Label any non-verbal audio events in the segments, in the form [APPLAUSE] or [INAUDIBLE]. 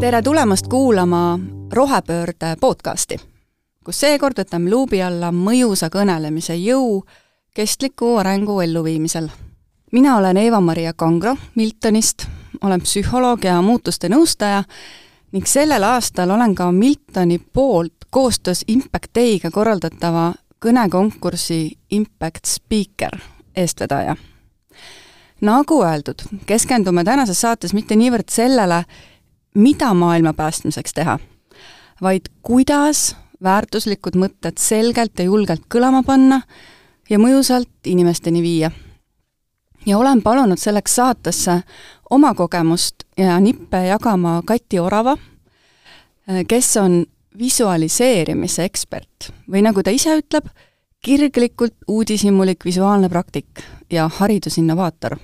tere tulemast kuulama Rohepöörde podcasti, kus seekord võtame luubi alla mõjusa kõnelemise jõu kestliku arengu elluviimisel. mina olen Eva-Maria Kangro Miltonist, olen psühholoog ja muutuste nõustaja ning sellel aastal olen ka Miltoni poolt koostöös Impact Day'ga korraldatava kõnekonkursi Impact Speaker eestvedaja. nagu öeldud, keskendume tänases saates mitte niivõrd sellele, mida maailma päästmiseks teha, vaid kuidas väärtuslikud mõtted selgelt ja julgelt kõlama panna ja mõjusalt inimesteni viia. ja olen palunud selleks saatesse oma kogemust ja nippe jagama Kati Orava, kes on visualiseerimise ekspert või nagu ta ise ütleb, kirglikult uudishimulik visuaalne praktik ja haridusinnovaator.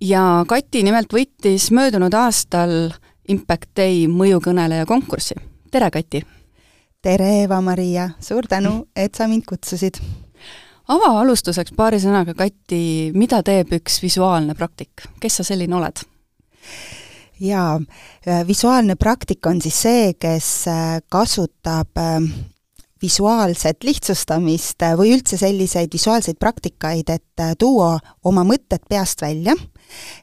ja Kati nimelt võitis möödunud aastal Impact Day mõjukõneleja konkurssi. tere, Kati! tere, Eva-Maria, suur tänu, et sa mind kutsusid! ava alustuseks paari sõnaga, Kati, mida teeb üks visuaalne praktik, kes sa selline oled? jaa, visuaalne praktik on siis see, kes äh, kasutab äh, visuaalset lihtsustamist või üldse selliseid visuaalseid praktikaid, et äh, tuua oma mõtted peast välja,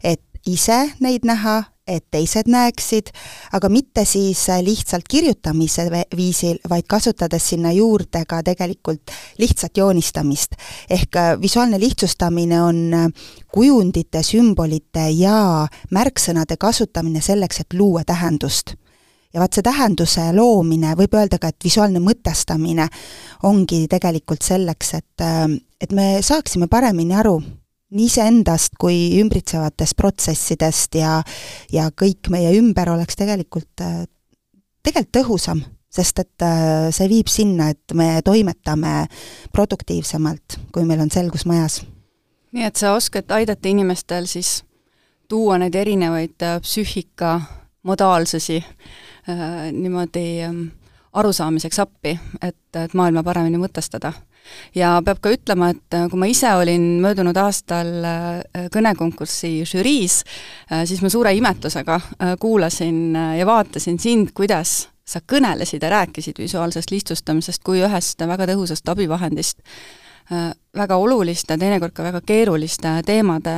et ise neid näha, et teised näeksid, aga mitte siis äh, lihtsalt kirjutamise viisil, vaid kasutades sinna juurde ka tegelikult lihtsat joonistamist. ehk äh, visuaalne lihtsustamine on äh, kujundite, sümbolite ja märksõnade kasutamine selleks, et luua tähendust ja vaat see tähenduse loomine, võib öelda ka, et visuaalne mõtestamine ongi tegelikult selleks, et, et me saaksime paremini aru, nii iseendast kui ümbritsevatest protsessidest ja ja kõik meie ümber oleks tegelikult, tegelikult tõhusam, sest et äh, see viib sinna, et me toimetame produktiivsemalt, kui meil on selgus majas. nii et sa oskad aidata inimestel siis tuua neid erinevaid äh, psüühika modaalsusi äh, niimoodi äh, arusaamiseks appi, et, et maailma paremini mõtestada ja peab ka ütlema, et äh, kui ma ise olin möödunud aastal äh, kõnekonkursi žüriis, äh, siis ma suure imetlusega kuulasin ja vaatasin sind, kuidas sa kõnelesid ja rääkisid visuaalsest lihtsustamisest kui ühest väga tõhusast abivahendist väga oluliste, teinekord ka väga keeruliste teemade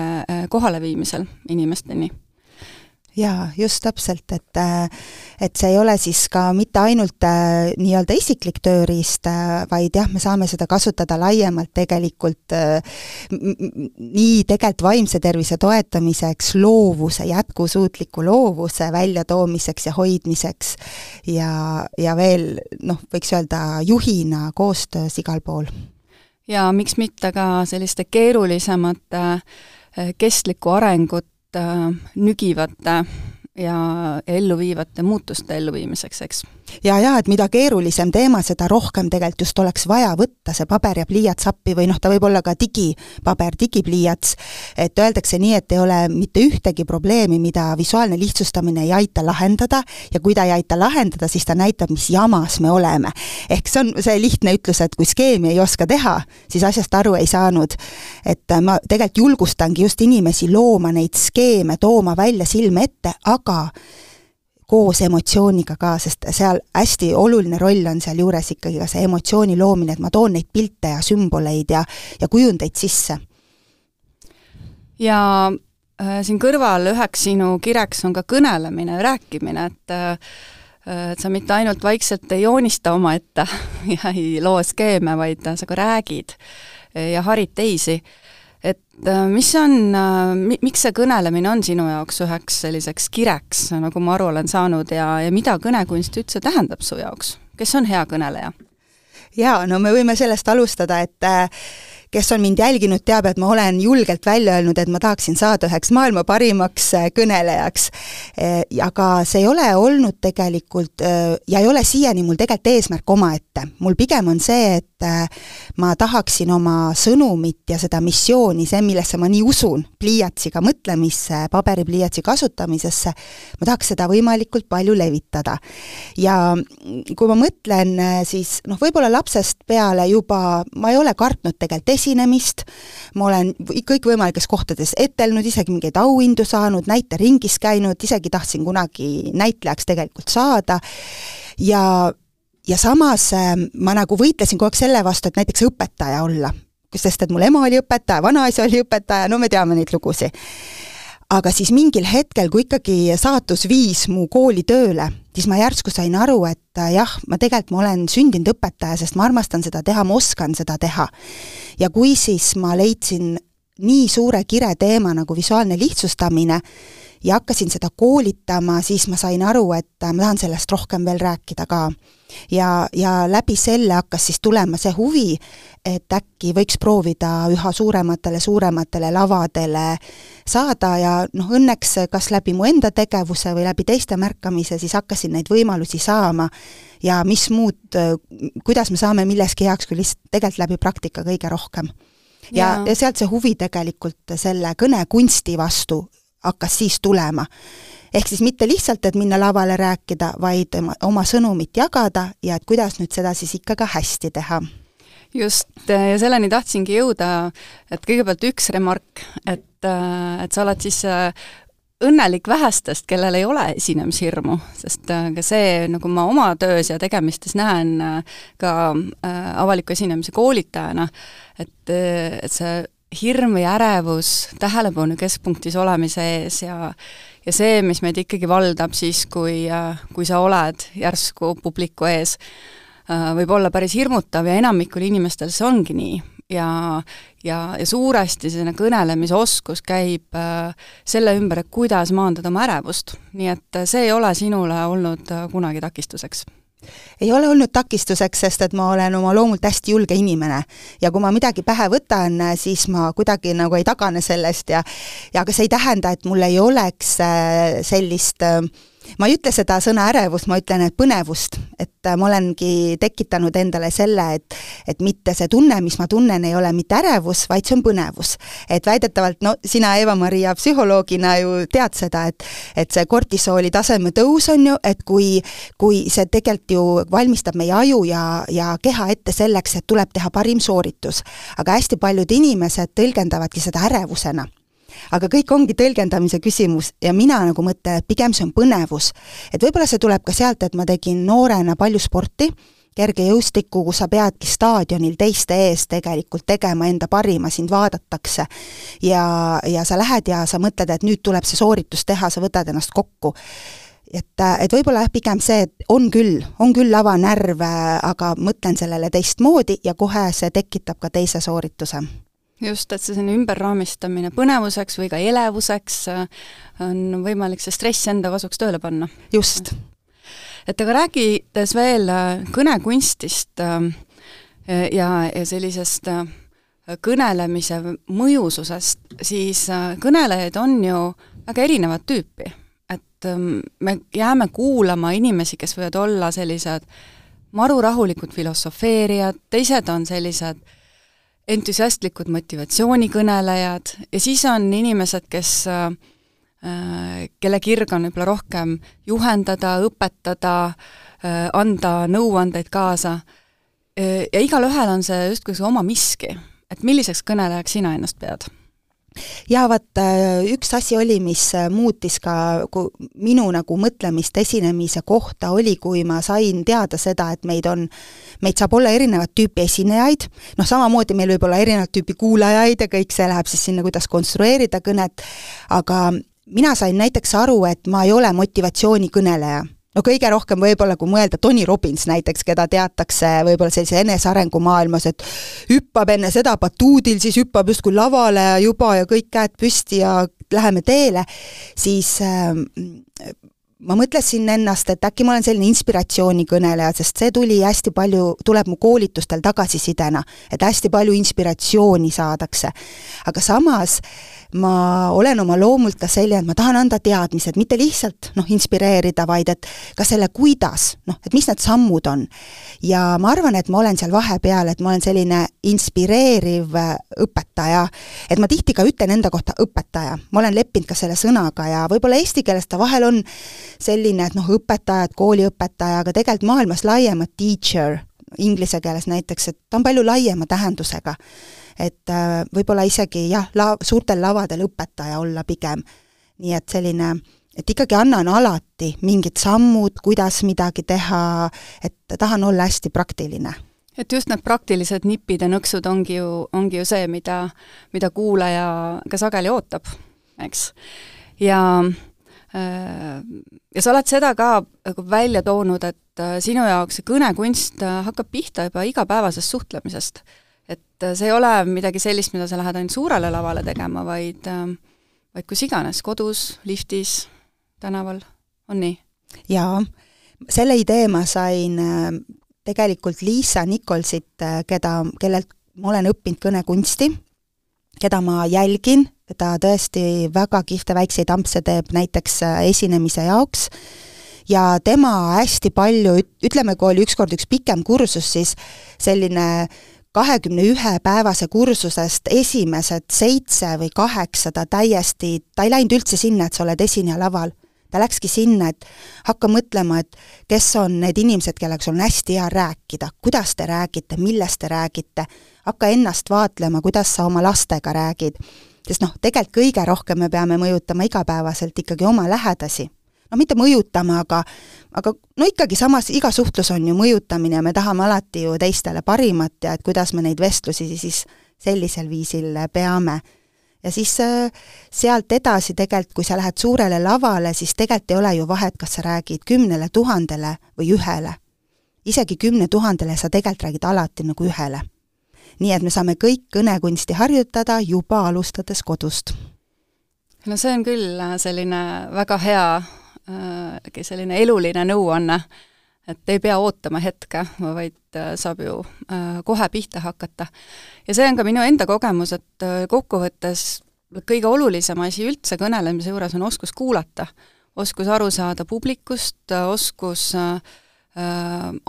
kohaleviimisel inimesteni jaa, just täpselt, et et see ei ole siis ka mitte ainult äh, nii-öelda isiklik tööriist äh,, vaid jah, me saame seda kasutada laiemalt tegelikult äh, nii tegelikult vaimse tervise toetamiseks, loovuse, jätkusuutliku loovuse väljatoomiseks ja hoidmiseks ja, ja veel noh, võiks öelda juhina koostöös igal pool. ja miks mitte ka selliste keerulisemate äh, kestlikku arengut Äh, nügivate ja elluviivate muutuste elluviimiseks, eks ja, ja et mida keerulisem teema, seda rohkem tegelikult just oleks vaja võtta see paber ja pliiats appi või noh, ta võib olla ka digipaber, digipliiats, et öeldakse nii, et ei ole mitte ühtegi probleemi, mida visuaalne lihtsustamine ei aita lahendada ja kui ta ei aita lahendada, siis ta näitab, mis jamas me oleme. ehk see on see lihtne ütlus, et kui skeemi ei oska teha, siis asjast aru ei saanud. et ma tegelikult julgustangi just inimesi looma neid skeeme, tooma välja silme ette, aga koos emotsiooniga ka, sest seal hästi oluline roll on sealjuures ikkagi ka see emotsiooni loomine, et ma toon neid pilte ja sümboleid ja, ja kujundeid sisse. ja äh, siin kõrval üheks sinu kireks on ka kõnelemine, rääkimine, et äh, et sa mitte ainult vaikselt ei joonista omaette [LAUGHS] ja ei loo skeeme, vaid sa ka räägid ja harid teisi et äh, mis on, äh, miks see kõnelemine on sinu jaoks üheks selliseks kireks, nagu ma aru olen saanud, ja, ja mida kõnekunst üldse tähendab su jaoks? kes on hea kõneleja? jaa, no me võime sellest alustada, et äh, kes on mind jälginud, teab, et ma olen julgelt välja öelnud, et ma tahaksin saada üheks maailma parimaks äh, kõnelejaks. Äh, aga see ei ole olnud tegelikult äh, ja ei ole siiani mul tegelikult eesmärk omaette. mul pigem on see, et ma tahaksin oma sõnumit ja seda missiooni, see, millesse ma nii usun, pliiatsiga mõtlemisse, paberipliiatsi kasutamisesse, ma tahaks seda võimalikult palju levitada. ja kui ma mõtlen, siis noh, võib-olla lapsest peale juba ma ei ole kartnud tegelikult esinemist, ma olen kõikvõimalikes kohtades etelnud, isegi mingeid auhindu saanud, näiteringis käinud, isegi tahtsin kunagi näitlejaks tegelikult saada ja ja samas äh, ma nagu võitlesin kogu aeg selle vastu, et näiteks õpetaja olla. sest et mul ema oli õpetaja, vanaisa oli õpetaja, no me teame neid lugusid. Aga siis mingil hetkel, kui ikkagi saatus viis mu kooli tööle, siis ma järsku sain aru, et äh, jah, ma tegelikult, ma olen sündinud õpetaja, sest ma armastan seda teha, ma oskan seda teha. ja kui siis ma leidsin nii suure kire teema nagu visuaalne lihtsustamine, ja hakkasin seda koolitama, siis ma sain aru, et äh, ma tahan sellest rohkem veel rääkida ka. ja, ja läbi selle hakkas siis tulema see huvi, et äkki võiks proovida üha suurematele, suurematele lavadele saada ja noh, õnneks kas läbi mu enda tegevuse või läbi teiste märkamise, siis hakkasin neid võimalusi saama. Ja mis muud, äh, kuidas me saame milleski heaks, kui lihtsalt tegelikult läbi praktika kõige rohkem. Ja, ja, ja sealt see huvi tegelikult selle kõnekunsti vastu hakkas siis tulema. ehk siis mitte lihtsalt, et minna lavale rääkida, vaid oma sõnumit jagada ja et kuidas nüüd seda siis ikka ka hästi teha just, ja selleni tahtsingi jõuda, et kõigepealt üks remark, et, et sa oled siis õnnelik vähestest, kellel ei ole esinemishirmu, sest ka see, nagu ma oma töös ja tegemistes näen ka avaliku esinemise koolitajana, et, et see hirm ja ärevus tähelepanu keskpunktis olemise ees ja ja see, mis meid ikkagi valdab siis, kui, kui sa oled järsku publiku ees, võib olla päris hirmutav ja enamikul inimestel see ongi nii. ja, ja, ja suuresti selline kõnelemisoskus käib selle ümber, et kuidas maandada oma ärevust. nii et see ei ole sinule olnud kunagi takistuseks ei ole olnud takistuseks, sest et ma olen oma loomult hästi julge inimene. ja kui ma midagi pähe võtan, siis ma kuidagi nagu ei tagane sellest ja ja aga see ei tähenda, et mul ei oleks äh, sellist äh, ma ei ütle seda sõna ärevus, ma ütlen, et põnevust. et äh, ma olengi tekitanud endale selle, et et mitte see tunne, mis ma tunnen, ei ole mitte ärevus, vaid see on põnevus. et väidetavalt, no sina, Eva-Maria, psühholoogina ju tead seda, et et see kortisooli taseme tõus on ju, et kui, kui see tegelikult ju valmistab meie aju ja, ja keha ette selleks, et tuleb teha parim sooritus. aga hästi paljud inimesed tõlgendavadki seda ärevusena aga kõik ongi tõlgendamise küsimus ja mina nagu mõtlen, et pigem see on põnevus. et võib-olla see tuleb ka sealt, et ma tegin noorena palju sporti, kergejõustikku, kus sa peadki staadionil teiste ees tegelikult tegema enda parima, sind vaadatakse. ja, ja sa lähed ja sa mõtled, et nüüd tuleb see sooritus teha, sa võtad ennast kokku et, et võib-olla jah, pigem see, et on küll, on küll avanärv, aga mõtlen sellele teistmoodi ja kohe see tekitab ka teise soorituse just, et see selline ümberraamistamine põnevuseks või ka elevuseks äh, on võimalik see stress enda kasuks tööle panna. just. et aga rääkides veel äh, kõnekunstist äh, ja, ja sellisest kõnelemise mõjususest, siis kõnelejaid on ju väga erinevat tüüpi. et ähm, me jääme kuulama inimesi, kes võivad olla sellised marurahulikud filosofeerijad, teised on sellised äh, entusiastlikud motivatsioonikõnelejad ja siis on inimesed, kes äh, kelle kirg on võib-olla rohkem juhendada, õpetada äh,, anda nõuandeid kaasa äh, ja igalühel on see justkui see oma miski. et milliseks kõnelejaks sina ennast pead? Jaa, vaat äh, üks asi oli, mis äh, muutis ka minu nagu mõtlemist esinemise kohta, oli, kui ma sain teada seda, et meid on, meid saab olla erinevat tüüpi esinejaid, noh samamoodi meil võib olla erinevat tüüpi kuulajaid ja kõik see läheb siis sinna, kuidas konstrueerida kõnet, aga mina sain näiteks aru, et ma ei ole motivatsioonikõneleja no kõige rohkem võib-olla, kui mõelda Tony Robbins näiteks, keda teatakse võib-olla sellise enesearengu maailmas, et hüppab enne seda batuudil, siis hüppab justkui lavale juba ja kõik käed püsti ja läheme teele, siis äh, ma mõtlesin ennast, et äkki ma olen selline inspiratsioonikõneleja, sest see tuli hästi palju, tuleb mu koolitustel tagasisidena, et hästi palju inspiratsiooni saadakse. aga samas ma olen oma loomult ka selline, et ma tahan anda teadmised, mitte lihtsalt noh, inspireerida, vaid et ka selle, kuidas, noh, et mis need sammud on. ja ma arvan, et ma olen seal vahepeal, et ma olen selline inspireeriv õpetaja, et ma tihti ka ütlen enda kohta õpetaja, ma olen leppinud ka selle sõnaga ja võib-olla eesti keeles ta vahel on selline, et noh, õpetajad, kooliõpetaja, aga tegelikult maailmas laiemalt teacher, inglise keeles näiteks, et ta on palju laiema tähendusega et äh, võib-olla isegi jah, la-, suurtel lavadel õpetaja olla pigem. nii et selline, et ikkagi annan alati mingid sammud, kuidas midagi teha, et tahan olla hästi praktiline et just need praktilised nipid ja nõksud ongi ju, ongi ju see, mida, mida kuulaja ka sageli ootab, eks. ja äh, ja sa oled seda ka nagu välja toonud, et äh, sinu jaoks see kõnekunst hakkab pihta juba igapäevasest suhtlemisest. Et see ei ole midagi sellist, mida sa lähed ainult suurele lavale tegema, vaid vaid kus iganes, kodus, liftis, tänaval, on nii? jaa, selle idee ma sain tegelikult Liisa Nikolsit, äh, keda, kellelt ma olen õppinud kõnekunsti, keda ma jälgin, ta tõesti väga kihvte väikseid ampse teeb näiteks äh, esinemise jaoks, ja tema hästi palju, ütleme, kui oli ükskord üks pikem kursus, siis selline kahekümne ühe päevase kursusest esimesed seitse või kaheksa ta täiesti, ta ei läinud üldse sinna, et sa oled esineja laval ta läkski sinna, et hakka mõtlema, et kes on need inimesed, kellega sul on hästi hea rääkida, kuidas te räägite, millest te räägite, hakka ennast vaatlema, kuidas sa oma lastega räägid. sest noh, tegelikult kõige rohkem me peame mõjutama igapäevaselt ikkagi oma lähedasi. No mitte mõjutama, aga aga no ikkagi samas, iga suhtlus on ju mõjutamine ja me tahame alati ju teistele parimat ja et kuidas me neid vestlusi siis sellisel viisil peame ja siis äh, sealt edasi tegelikult, kui sa lähed suurele lavale, siis tegelikult ei ole ju vahet, kas sa räägid kümnele tuhandele või ühele. isegi kümne tuhandele sa tegelikult räägid alati nagu ühele. nii et me saame kõik kõnekunsti harjutada juba alustades kodust. no see on küll äh, selline väga hea selline eluline nõuanne et ei pea ootama hetke, vaid äh, saab ju äh, kohe pihta hakata. ja see on ka minu enda kogemus, et äh, kokkuvõttes kõige olulisem asi üldse kõnelemise juures on oskus kuulata, oskus aru saada publikust, oskus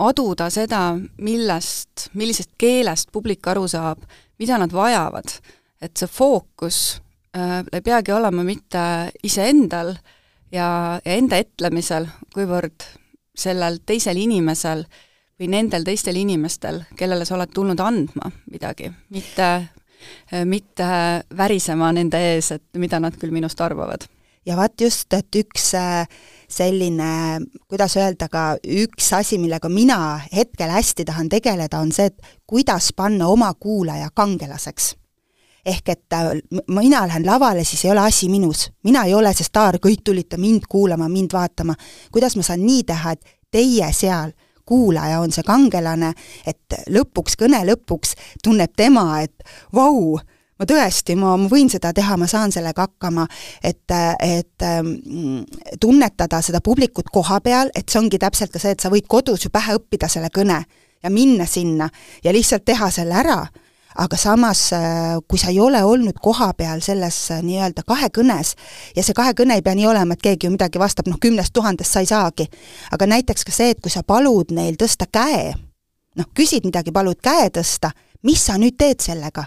aduda seda, millest, millisest keelest publik aru saab, mida nad vajavad. et see fookus ei peagi olema mitte iseendal ja, ja enda etlemisel, kuivõrd sellel teisel inimesel või nendel teistel inimestel, kellele sa oled tulnud andma midagi, mitte, mitte värisema nende ees, et mida nad küll minust arvavad. ja vaat just, et üks äh, selline, kuidas öelda, ka üks asi, millega mina hetkel hästi tahan tegeleda, on see, et kuidas panna oma kuulaja kangelaseks ehk et äh, mina lähen lavale, siis ei ole asi minus. mina ei ole see staar, kõik tulite mind kuulama, mind vaatama. kuidas ma saan nii teha, et teie seal, kuulaja on see kangelane, et lõpuks, kõne lõpuks tunneb tema, et vau, ma tõesti, ma, ma võin seda teha, ma saan sellega hakkama, et, et ähm, tunnetada seda publikut koha peal, et see ongi täpselt ka see, et sa võid kodus ju pähe õppida selle kõne ja minna sinna ja lihtsalt teha selle ära aga samas, äh, kui sa ei ole olnud kohapeal selles äh, nii-öelda kahekõnes, ja see kahekõne ei pea nii olema, et keegi ju midagi vastab, noh kümnest tuhandest sa ei saagi, aga näiteks ka see, et kui sa palud neil tõsta käe, noh, küsid midagi, palud käe tõsta, mis sa nüüd teed sellega?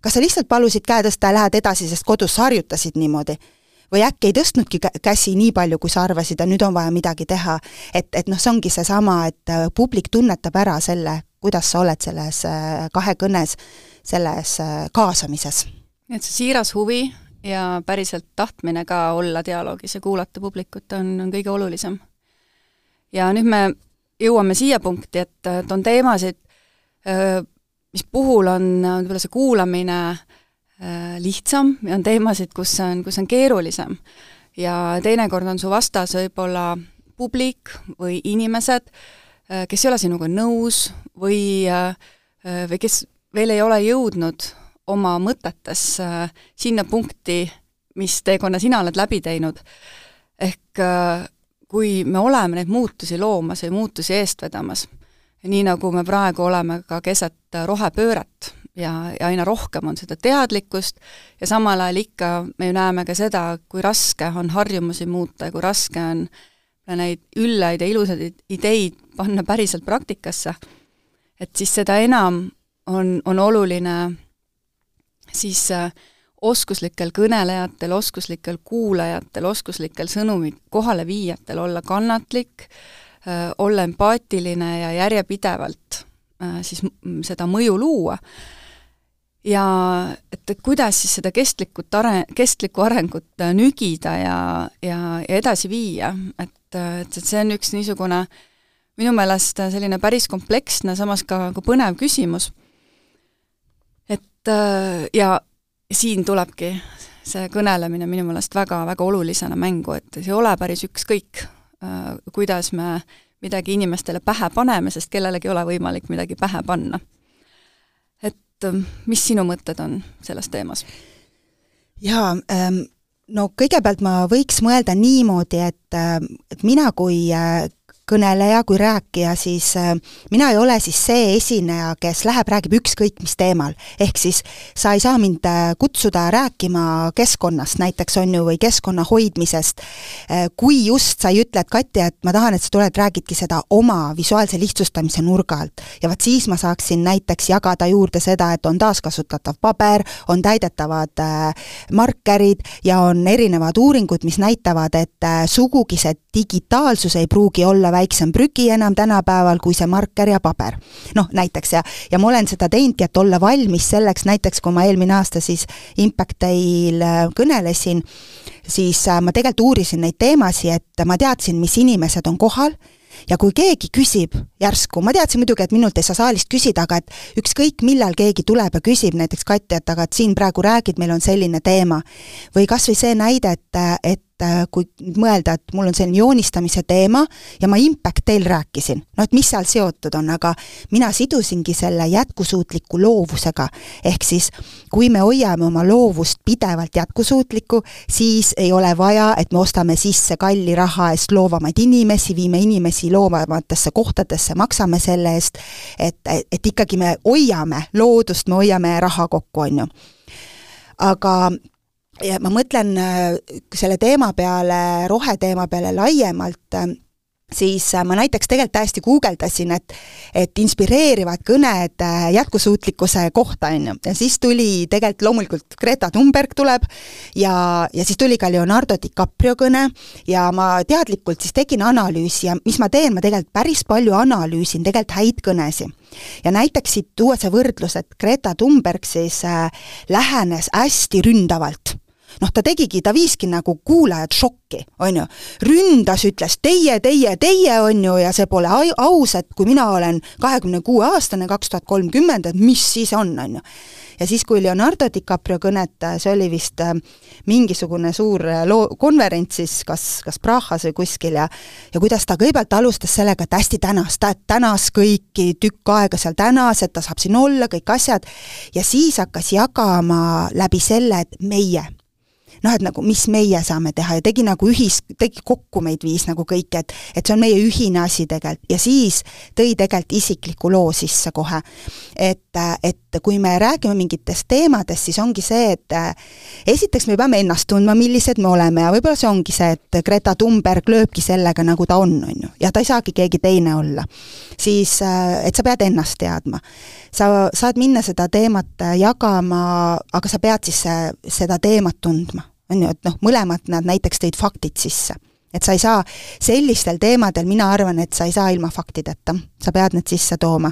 kas sa lihtsalt palusid käe tõsta ja lähed edasi, sest kodus sa harjutasid niimoodi? või äkki ei tõstnudki käsi nii palju, kui sa arvasid ja nüüd on vaja midagi teha. et, et noh, see ongi seesama, et äh, publik tunnetab ära selle, kuidas sa oled selles äh, kahekõnes, selles äh, kaasamises. nii et see siiras huvi ja päriselt tahtmine ka olla dialoogis ja kuulata publikut on, on kõige olulisem. ja nüüd me jõuame siia punkti, et, et on teemasid, mis puhul on võib-olla see kuulamine lihtsam ja on teemasid, kus on, kus on keerulisem. ja teinekord on su vastas võib-olla publik või inimesed, Äh, kes ei ole sinuga nõus või, äh, või kes veel ei ole jõudnud oma mõtetes äh, sinna punkti, mis teekonna sina oled läbi teinud. ehk kui me oleme neid muutusi loomas või muutusi eest vedamas, nii nagu me praegu oleme ka keset rohepööret ja, ja aina rohkem on seda teadlikkust ja samal ajal ikka me ju näeme ka seda, kui raske on harjumusi muuta ja kui raske on äh, neid üllaid ja ilusaid ideid panna päriselt praktikasse, et siis seda enam on, on oluline siis äh, oskuslikel kõnelejatel, oskuslikel kuulajatel, oskuslikel sõnumi kohaleviijatel olla kannatlik, äh, olla empaatiline ja järjepidevalt äh, siis seda mõju luua. Ja et, kuidas siis seda kestlikut are-, kestlikku arengut nügida ja, ja, ja edasi viia, et, et, see on üks niisugune minu meelest selline päris kompleksne, samas ka, ka põnev küsimus. et ja siin tulebki see kõnelemine minu meelest väga-väga olulisena mängu, et ei ole päris ükskõik, kuidas me midagi inimestele pähe paneme, sest kellelegi ei ole võimalik midagi pähe panna et ähm, mis sinu mõtted on selles teemas? jaa ähm,, no kõigepealt ma võiks mõelda niimoodi, et, äh, et mina kui äh, kõneleja, kui rääkija, siis äh, mina ei ole siis see esineja, kes läheb, räägib ükskõik mis teemal. ehk siis sa ei saa mind äh, kutsuda rääkima keskkonnast näiteks, on ju, või keskkonna hoidmisest, äh, kui just sa ei ütle, et Katja, et ma tahan, et sa tuled, räägidki seda oma visuaalse lihtsustamise nurga alt. ja vot siis ma saaksin näiteks jagada juurde seda, et on taaskasutatav paber, on täidetavad markerid ja on erinevad uuringud, mis näitavad, et sugugi see digitaalsus ei pruugi olla väiksem prügi enam tänapäeval kui see marker ja paber. noh, näiteks ja, ja ma olen seda teinud ja et olla valmis selleks, näiteks kui ma eelmine aasta siis Impact Day'l äh, kõnelesin, siis äh, ma tegelikult uurisin neid teemasid, et ma teadsin, mis inimesed on kohal ja kui keegi küsib järsku, ma teadsin muidugi, et minult ei saa saalist küsida, aga et ükskõik millal keegi tuleb ja küsib näiteks Katja, et aga et siin praegu räägid, meil on selline teema. või kas või see näide, et, et et äh, kui mõelda, et mul on selline joonistamise teema ja ma Impact Teil rääkisin, no et mis seal seotud on, aga mina sidusingi selle jätkusuutliku loovusega. ehk siis, kui me hoiame oma loovust pidevalt jätkusuutlikku, siis ei ole vaja, et me ostame sisse kalli raha eest loovamaid inimesi, viime inimesi loovamatesse kohtadesse, maksame selle eest, et, et ikkagi me hoiame loodust, me hoiame raha kokku, on ju. Aga ja ma mõtlen äh, selle teema peale, roheteema peale laiemalt, äh, siis äh, ma näiteks tegelikult täiesti guugeldasin, et et inspireerivad kõned jätkusuutlikkuse kohta, on ju, ja siis tuli tegelikult loomulikult Greta Thunberg tuleb ja, ja siis tuli ka Leonardo DiCaprio kõne ja ma teadlikult siis tegin analüüsi ja mis ma teen, ma tegelikult päris palju analüüsin tegelikult häid kõnesid. Ja näiteks siit tuua see võrdlus, et Greta Thunberg siis äh, lähenes hästi ründavalt noh, ta tegigi, ta viiski nagu kuulajad šokki, on ju. ründas, ütles teie, teie, teie, on ju, ja see pole aus, et kui mina olen kahekümne kuue aastane, kaks tuhat kolmkümmend, et mis siis on, on ju. ja siis, kui Leonardo DiCaprio kõnet, see oli vist äh, mingisugune suur äh, loo, konverents siis kas, kas Prahas või kuskil ja ja kuidas ta kõigepealt alustas sellega, et hästi tänas, ta tänas kõiki, tükk aega seal tänas, et ta saab siin olla, kõik asjad, ja siis hakkas jagama läbi selle, et meie noh, et nagu mis meie saame teha ja tegi nagu ühis, tegi kokku meid viis nagu kõik, et et see on meie ühine asi tegelikult ja siis tõi tegelikult isikliku loo sisse kohe. et, et kui me räägime mingitest teemadest, siis ongi see, et esiteks me peame ennast tundma, millised me oleme ja võib-olla see ongi see, et Greta Thunberg lööbki sellega, nagu ta on, on ju, ja ta ei saagi keegi teine olla. siis, et sa pead ennast teadma. sa saad minna seda teemat jagama, aga sa pead siis seda teemat tundma on ju, et noh, mõlemad nad näiteks tõid faktid sisse. et sa ei saa sellistel teemadel, mina arvan, et sa ei saa ilma faktideta, sa pead need sisse tooma.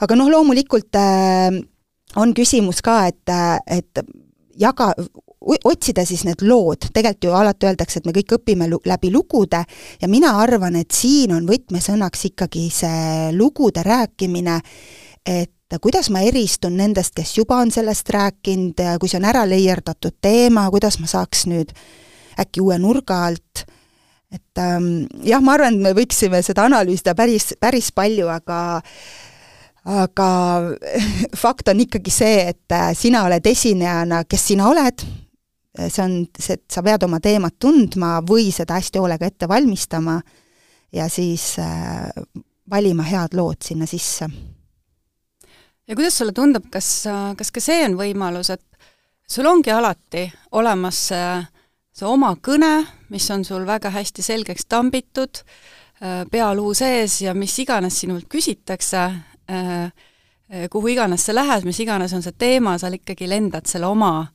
aga noh, loomulikult äh, on küsimus ka, et, äh, et jaga, otsida siis need lood, tegelikult ju alati öeldakse, et me kõik õpime lu-, läbi lugude ja mina arvan, et siin on võtmesõnaks ikkagi see lugude rääkimine, et et kuidas ma eristun nendest, kes juba on sellest rääkinud, kui see on ära leierdatud teema, kuidas ma saaks nüüd äkki uue nurga alt, et ähm, jah, ma arvan, et me võiksime seda analüüsida päris, päris palju, aga aga [LAUGHS] fakt on ikkagi see, et äh, sina oled esinejana, kes sina oled, see on see, et sa pead oma teemat tundma või seda hästi hoolega ette valmistama ja siis äh, valima head lood sinna sisse ja kuidas sulle tundub, kas, kas ka see on võimalus, et sul ongi alati olemas see, see oma kõne, mis on sul väga hästi selgeks tambitud, äh, pealuu sees ja mis iganes sinult küsitakse, äh, äh, kuhu iganes sa lähed, mis iganes on see teema, sa ikkagi lendad selle oma,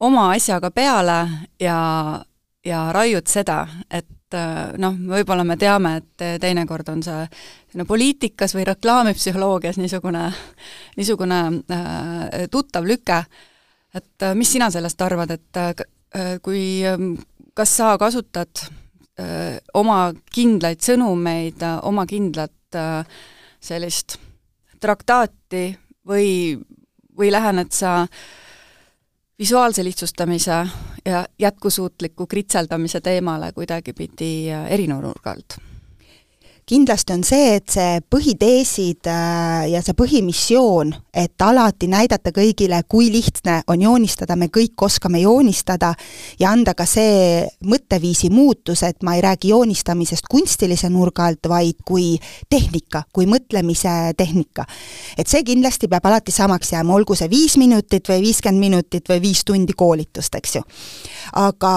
oma asjaga peale ja, ja raiud seda, et et noh, võib-olla me teame, et teinekord on see no poliitikas või reklaamipsühholoogias niisugune, niisugune äh, tuttav lüke, et mis sina sellest arvad, et äh, kui, kas sa kasutad äh, oma kindlaid sõnumeid, oma kindlat äh, sellist traktaati või, või lähened sa visuaalse lihtsustamise ja jätkusuutliku kritseldamise teemale kuidagipidi erinurga alt? Kindlasti on see, et see põhiteesid äh, ja see põhimissioon, et alati näidata kõigile, kui lihtne on joonistada, me kõik oskame joonistada ja anda ka see mõtteviisi muutus, et ma ei räägi joonistamisest kunstilise nurga alt, vaid kui tehnika, kui mõtlemise tehnika. et see kindlasti peab alati samaks jääma, olgu see viis minutit või viiskümmend minutit või viis tundi koolitust, eks ju. aga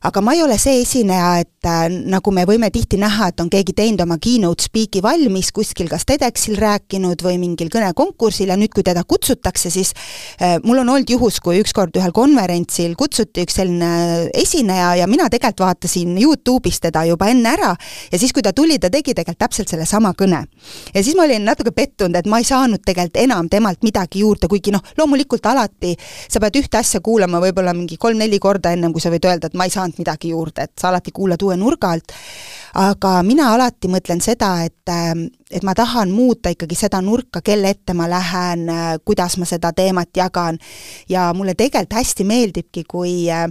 aga ma ei ole see esineja, et äh, nagu me võime tihti näha, et on keegi teinud oma keynote speak'i valmis, kuskil kas TEDxil rääkinud või mingil kõnekonkursil ja nüüd, kui teda kutsutakse, siis äh, mul on olnud juhus, kui ükskord ühel konverentsil kutsuti üks selline esineja ja mina tegelikult vaatasin Youtube'is teda juba enne ära ja siis, kui ta tuli, ta tegi tegelikult täpselt sellesama kõne. ja siis ma olin natuke pettunud, et ma ei saanud tegelikult enam temalt midagi juurde, kuigi noh, loomulikult alati sa pead ühte asja kuulama võib-olla mingi kolm-neli korda ennem, kui sa võid öelda, et ma ei saanud saanud midagi juurde, et sa alati kuulad uue nurga alt, aga mina alati mõtlen seda, et, äh, et ma tahan muuta ikkagi seda nurka, kelle ette ma lähen, äh, kuidas ma seda teemat jagan ja mulle tegelikult hästi meeldibki, kui äh,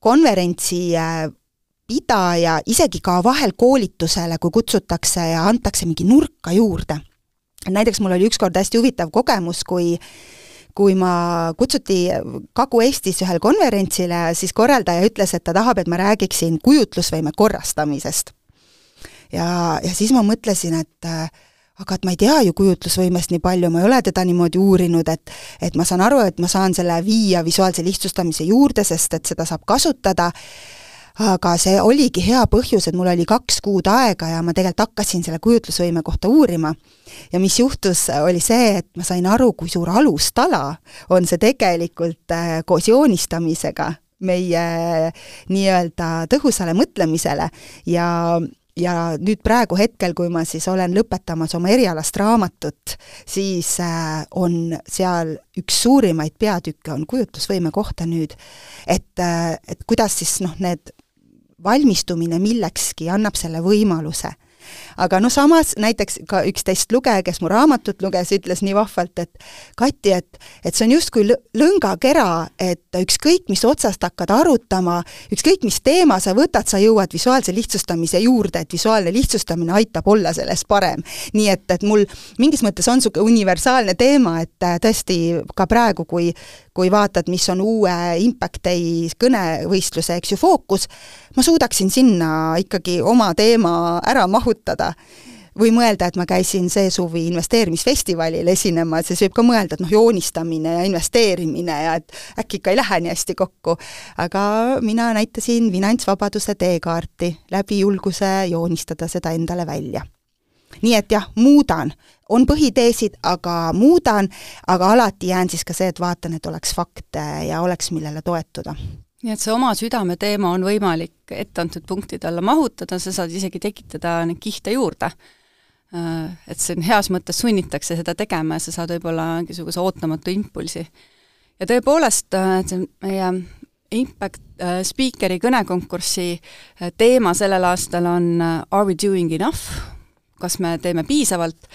konverentsi pidaja isegi ka vahel koolitusele, kui kutsutakse ja antakse mingi nurka juurde. näiteks mul oli ükskord hästi huvitav kogemus, kui kui ma kutsuti Kagu-Eestis ühele konverentsile, siis korraldaja ütles, et ta tahab, et ma räägiksin kujutlusvõime korrastamisest. ja, ja siis ma mõtlesin, et äh, aga et ma ei tea ju kujutlusvõimest nii palju, ma ei ole teda niimoodi uurinud, et et ma saan aru, et ma saan selle viia visuaalse lihtsustamise juurde, sest et seda saab kasutada, aga see oligi hea põhjus, et mul oli kaks kuud aega ja ma tegelikult hakkasin selle kujutlusvõime kohta uurima. ja mis juhtus, oli see, et ma sain aru, kui suur alustala on see tegelikult äh, koos joonistamisega meie nii-öelda tõhusale mõtlemisele ja ja nüüd praegu hetkel, kui ma siis olen lõpetamas oma erialast raamatut, siis äh, on seal üks suurimaid peatükke on kujutlusvõime kohta nüüd. et, äh, et kuidas siis noh, need valmistumine millekski annab selle võimaluse aga noh, samas näiteks ka üks testlugeja, kes mu raamatut luges, ütles nii vahvalt, et Kati, et, et see on justkui lõngakera, et ükskõik, mis otsast hakkad arutama, ükskõik, mis teema sa võtad, sa jõuad visuaalse lihtsustamise juurde, et visuaalne lihtsustamine aitab olla selles parem. nii et, et mul mingis mõttes on niisugune universaalne teema, et äh, tõesti ka praegu, kui kui vaatad, mis on uue Impact Day kõnevõistluse, eks ju, fookus, ma suudaksin sinna ikkagi oma teema ära mahutada või mõelda, et ma käisin see suvi investeerimisfestivalil esinemas ja siis võib ka mõelda, et noh, joonistamine ja investeerimine ja et äkki ikka ei lähe nii hästi kokku. aga mina näitasin finantsvabaduse teekaarti läbi julguse joonistada seda endale välja. nii et jah, muudan, on põhiteesid, aga muudan, aga alati jään siis ka see, et vaatan, et oleks fakte ja oleks, millele toetuda nii et see oma südameteema on võimalik etteantud punktide alla mahutada, sa saad isegi tekitada neid kihte juurde. Äh, et see on heas mõttes sunnitakse seda tegema ja sa saad võib-olla mingisuguse ootamatu impulsi. ja tõepoolest, äh, see meie Impact äh, Speakeri kõnekonkursi teema sellel aastal on Are we doing enough? kas me teeme piisavalt?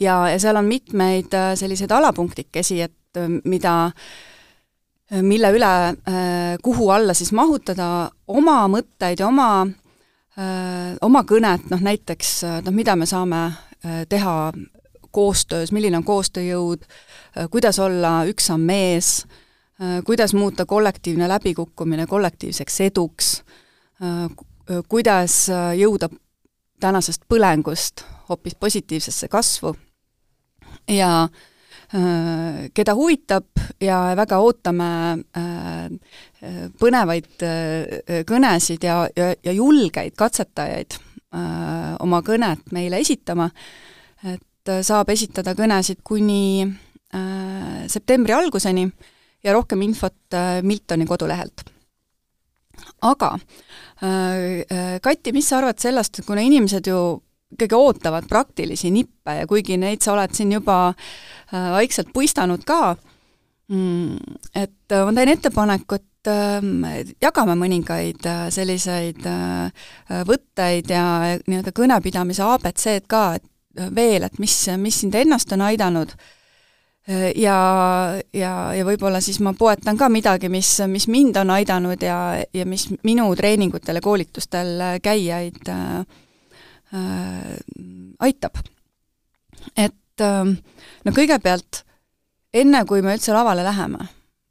ja, ja seal on mitmeid selliseid alapunktikesi, et mida äh, mille üle, äh, kuhu alla siis mahutada oma mõtteid ja oma, äh, oma kõnet, noh näiteks noh, mida me saame äh, teha koostöös, milline on koostööjõud, kuidas olla üks samm ees, kuidas muuta kollektiivne läbikukkumine kollektiivseks eduks, kuidas jõuda tänasest põlengust hoopis positiivsesse kasvu. Ja äh, Äh, keda huvitab ja väga ootame äh, põnevaid äh, kõnesid ja, ja, ja julgeid katsetajaid oma kõnet meile esitama, et saab esitada kõnesid kuni septembri alguseni ja rohkem infot Miltoni kodulehelt. aga äh, Kati, mis sa arvad sellest, kuna inimesed ju ikkagi ootavad praktilisi nippe ja kuigi neid sa oled siin juba vaikselt puistanud ka, mm, et ma teen ettepaneku, et ähm, jagame mõningaid selliseid võtteid ja nii-öelda kõnepidamise abc-d ka, et veel, et mis, mis sind ennast on aidanud. Ja, ja, ja võib-olla siis ma poetan ka midagi, mis, mis mind on aidanud ja, ja mis minu treeningutel ja koolitustel käijaid äh, äh, aitab. et äh, no kõigepealt, enne kui me üldse lavale läheme,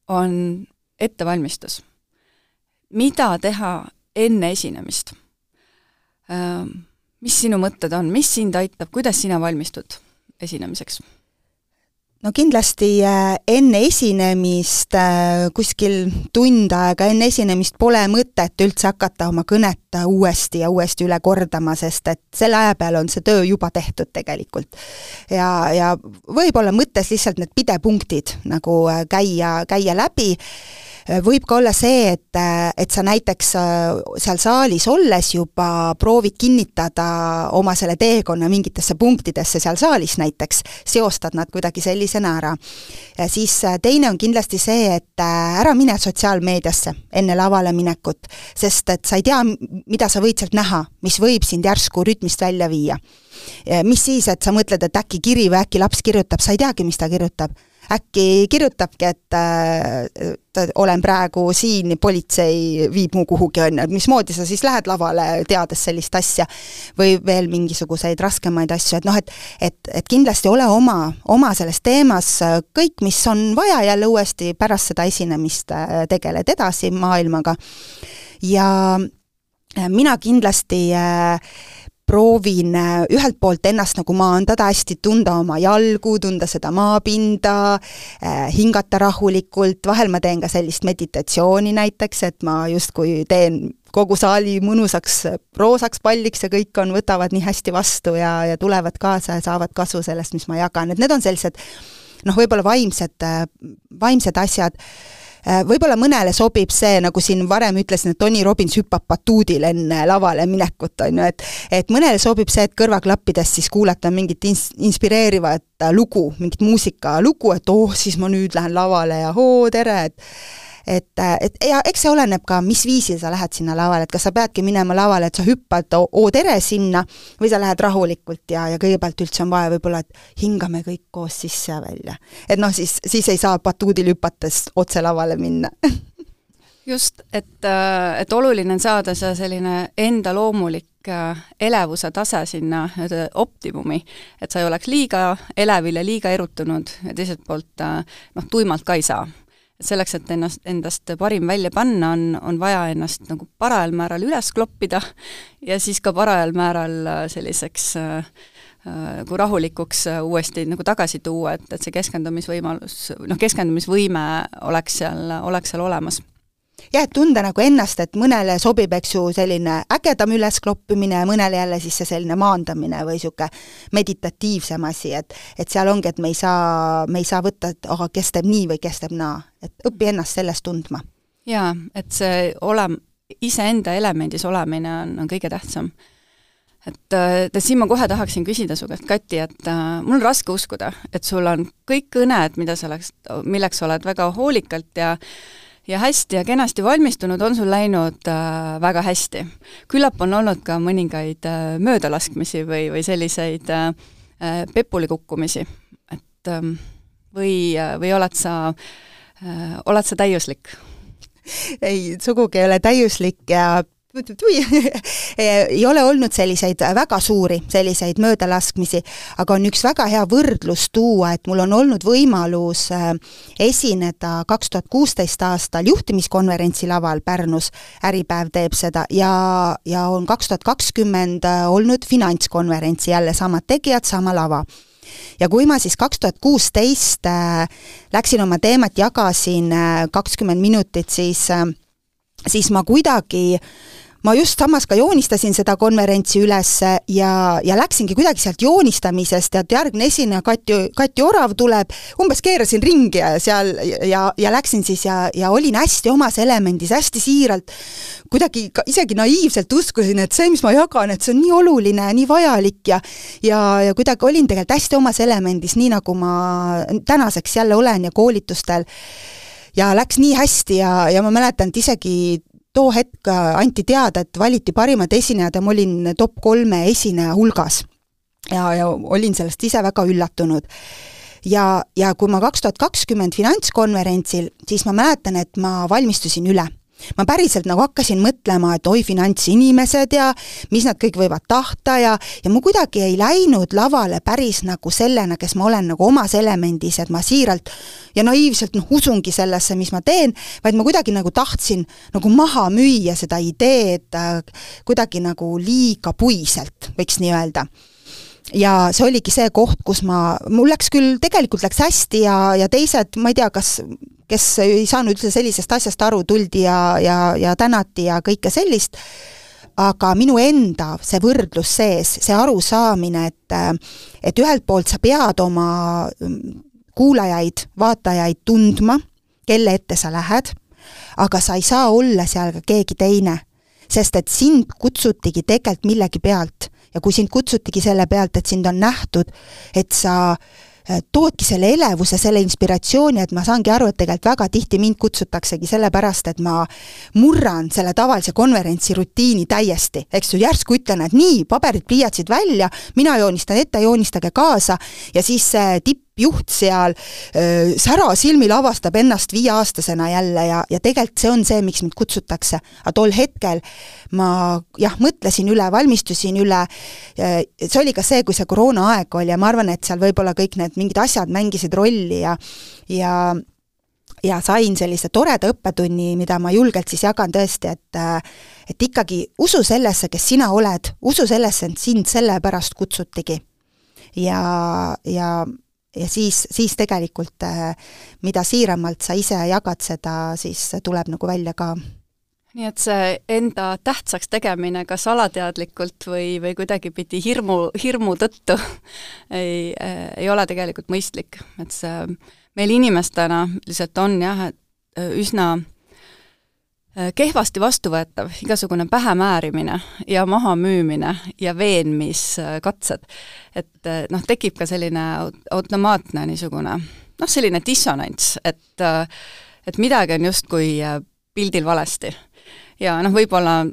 on ettevalmistus. mida teha enne esinemist äh,? mis sinu mõtted on, mis sind aitab, kuidas sina valmistud esinemiseks? No kindlasti äh, enne esinemist, äh, kuskil tund aega enne esinemist pole mõtet üldse hakata oma kõnet uuesti ja uuesti üle kordama, sest et selle aja peale on see töö juba tehtud tegelikult. ja, ja võib-olla mõttes lihtsalt need pidepunktid nagu äh, käia, käia läbi võib ka olla see, et, äh, et sa näiteks äh, seal saalis olles juba proovid kinnitada oma selle teekonna mingitesse punktidesse seal saalis näiteks, seostad nad kuidagi sellisena ära. siis teine on kindlasti see, et ära mine sotsiaalmeediasse enne lavale minekut, sest et sa ei tea, mida sa võid sealt näha, mis võib sind järsku rütmist välja viia. mis siis, et sa mõtled, et äkki kiri või äkki laps kirjutab, sa ei teagi, mis ta kirjutab äkki kirjutabki, et äh, olen praegu siin, politsei viib mu kuhugi, on ju, et mismoodi sa siis lähed lavale, teades sellist asja, või veel mingisuguseid raskemaid asju, et noh, et et, et kindlasti ole oma, oma selles teemas, kõik, mis on vaja jälle uuesti pärast seda esinemist, äh, tegeled edasi maailmaga. ja äh, mina kindlasti äh, proovin äh, ühelt poolt ennast nagu maandada, hästi tunda oma jalgu, tunda seda maapinda, äh, hingata rahulikult, vahel ma teen ka sellist meditatsiooni näiteks, et ma justkui teen kogu saali mõnusaks roosaks palliks ja kõik on, võtavad nii hästi vastu ja, ja tulevad kaasa ja saavad kasu sellest, mis ma jagan, et need on sellised noh, võib-olla vaimsed, äh, vaimsed asjad. Äh, võib-olla mõnele sobib see, nagu siin varem ütlesin, et Tony Robbins hüppab batuudil enne lavale minekut, on ju, et et mõnele sobib see, et kõrvaklappides siis kuulata mingit ins-, inspireerivat lugu, mingit muusikalugu, et oh, siis ma nüüd lähen lavale ja oo, tere, et et, et ja eks see oleneb ka, mis viisil sa lähed sinna lavale, et kas sa peadki minema lavale, et sa hüppad oo tere sinna või sa lähed rahulikult ja, ja kõigepealt üldse on vaja võib-olla, et hingame kõik koos sisse ja välja. et noh, siis, siis ei saa batuudil hüpates otse lavale minna. [LAUGHS] Just, et, et oluline on saada see selline enda loomulik äh, elevuse tase sinna optimumi, et sa ei oleks liiga elevil ja liiga erutunud ja teiselt poolt äh, noh, tuimalt ka ei saa et selleks, et ennast, endast parim välja panna, on, on vaja ennast nagu parajal määral üles kloppida ja siis ka parajal määral äh, selliseks äh, äh, nagu rahulikuks uuesti nagu tagasi tuua, et, et see keskendumisvõimalus, noh, keskendumisvõime oleks seal, oleks seal olemas jah, et tunda nagu ennast, et mõnele sobib, eks ju, selline ägedam üleskloppimine ja mõnele jälle siis see selline maandamine või niisugune meditatiivsem asi, et et seal ongi, et me ei saa, me ei saa võtta, et aga kes teeb nii või kes teeb naa, et õpi ennast selles tundma. jaa, et see olem-, iseenda elemendis olemine on, on kõige tähtsam et, et siin ma kohe tahaksin küsida su käest, Kati, et äh, mul on raske uskuda, et sul on kõik kõned, mida sa oleks, milleks sa oled väga hoolikalt ja ja hästi ja kenasti valmistunud, on sul läinud äh, väga hästi. küllap on olnud ka mõningaid äh, möödalaskmisi või, või selliseid äh, äh pepuli kukkumisi, et äh, või, või oled sa äh,, oled sa täiuslik? ei, sugugi ei ole täiuslik ja [LAUGHS] ei ole olnud selliseid väga suuri, selliseid möödalaskmisi, aga on üks väga hea võrdlus tuua, et mul on olnud võimalus äh, esineda kaks tuhat kuusteist aastal juhtimiskonverentsi laval Pärnus, Äripäev teeb seda, ja, ja on kaks tuhat kakskümmend äh, olnud finantskonverentsi, jälle samad tegijad, sama lava. Ja kui ma siis kaks tuhat kuusteist läksin oma teemat, jagasin kakskümmend minutit, siis siis ma kuidagi ma just samas ka joonistasin seda konverentsi üles ja, ja läksingi kuidagi sealt joonistamisest, et järgmine esineja, Kati, Kati Orav tuleb, umbes keerasin ringi ja seal ja, ja läksin siis ja, ja olin hästi omas elemendis, hästi siiralt, kuidagi ka isegi naiivselt uskusin, et see, mis ma jagan, et see on nii oluline ja nii vajalik ja ja, ja kuidagi olin tegelikult hästi omas elemendis, nii nagu ma tänaseks jälle olen ja koolitustel. Ja läks nii hästi ja, ja ma mäletan, et isegi too hetk anti teada, et valiti parimad esinejad ja ma olin top kolme esineja hulgas. ja, ja olin sellest ise väga üllatunud. ja, ja kui ma kaks tuhat kakskümmend finantskonverentsil, siis ma mäletan, et ma valmistusin üle ma päriselt nagu hakkasin mõtlema, et oi, finantsinimesed ja mis nad kõik võivad tahta ja, ja ma kuidagi ei läinud lavale päris nagu sellena, kes ma olen nagu omas elemendis, et ma siiralt ja naiivselt noh, usungi sellesse, mis ma teen, vaid ma kuidagi nagu tahtsin nagu maha müüa seda ideed äh, kuidagi nagu liiga puiselt, võiks nii öelda ja see oligi see koht, kus ma, mul läks küll, tegelikult läks hästi ja, ja teised, ma ei tea, kas kes ei saanud üldse sellisest asjast aru, tuldi ja, ja, ja tänati ja kõike sellist, aga minu enda see võrdlus sees, see arusaamine, et et ühelt poolt sa pead oma mm, kuulajaid, vaatajaid tundma, kelle ette sa lähed, aga sa ei saa olla seal ka keegi teine. sest et sind kutsutigi tegelikult millegi pealt ja kui sind kutsutigi selle pealt, et sind on nähtud, et sa äh, toodki selle elevuse, selle inspiratsiooni, et ma saangi aru, et tegelikult väga tihti mind kutsutaksegi sellepärast, et ma murran selle tavalise konverentsi rutiini täiesti, eks ju, järsku ütlen, et nii, paberid, pliiatsid välja, mina joonistan ette, joonistage kaasa ja siis see tipp juht seal särasilmil avastab ennast viieaastasena jälle ja, ja tegelikult see on see, miks mind kutsutakse. aga tol hetkel ma jah, mõtlesin üle, valmistusin üle, see oli ka see, kui see koroonaaeg oli ja ma arvan, et seal võib-olla kõik need mingid asjad mängisid rolli ja ja ja sain sellise toreda õppetunni, mida ma julgelt siis jagan tõesti, et et ikkagi usu sellesse, kes sina oled, usu sellesse, et sind sellepärast kutsutigi. ja, ja ja siis, siis tegelikult äh, mida siiramalt sa ise jagad, seda siis tuleb nagu välja ka. Nii et see enda tähtsaks tegemine kas alateadlikult või, või kuidagipidi hirmu, hirmu tõttu [LAUGHS] ei, äh, ei ole tegelikult mõistlik, et see meil inimestena lihtsalt on jah, et äh, üsna kehvasti vastuvõetav igasugune pähemäärimine ja mahamüümine ja veenmiskatsed. et äh, noh, tekib ka selline automaatne niisugune noh, selline dissonants, et äh, et midagi on justkui pildil valesti. ja noh, võib-olla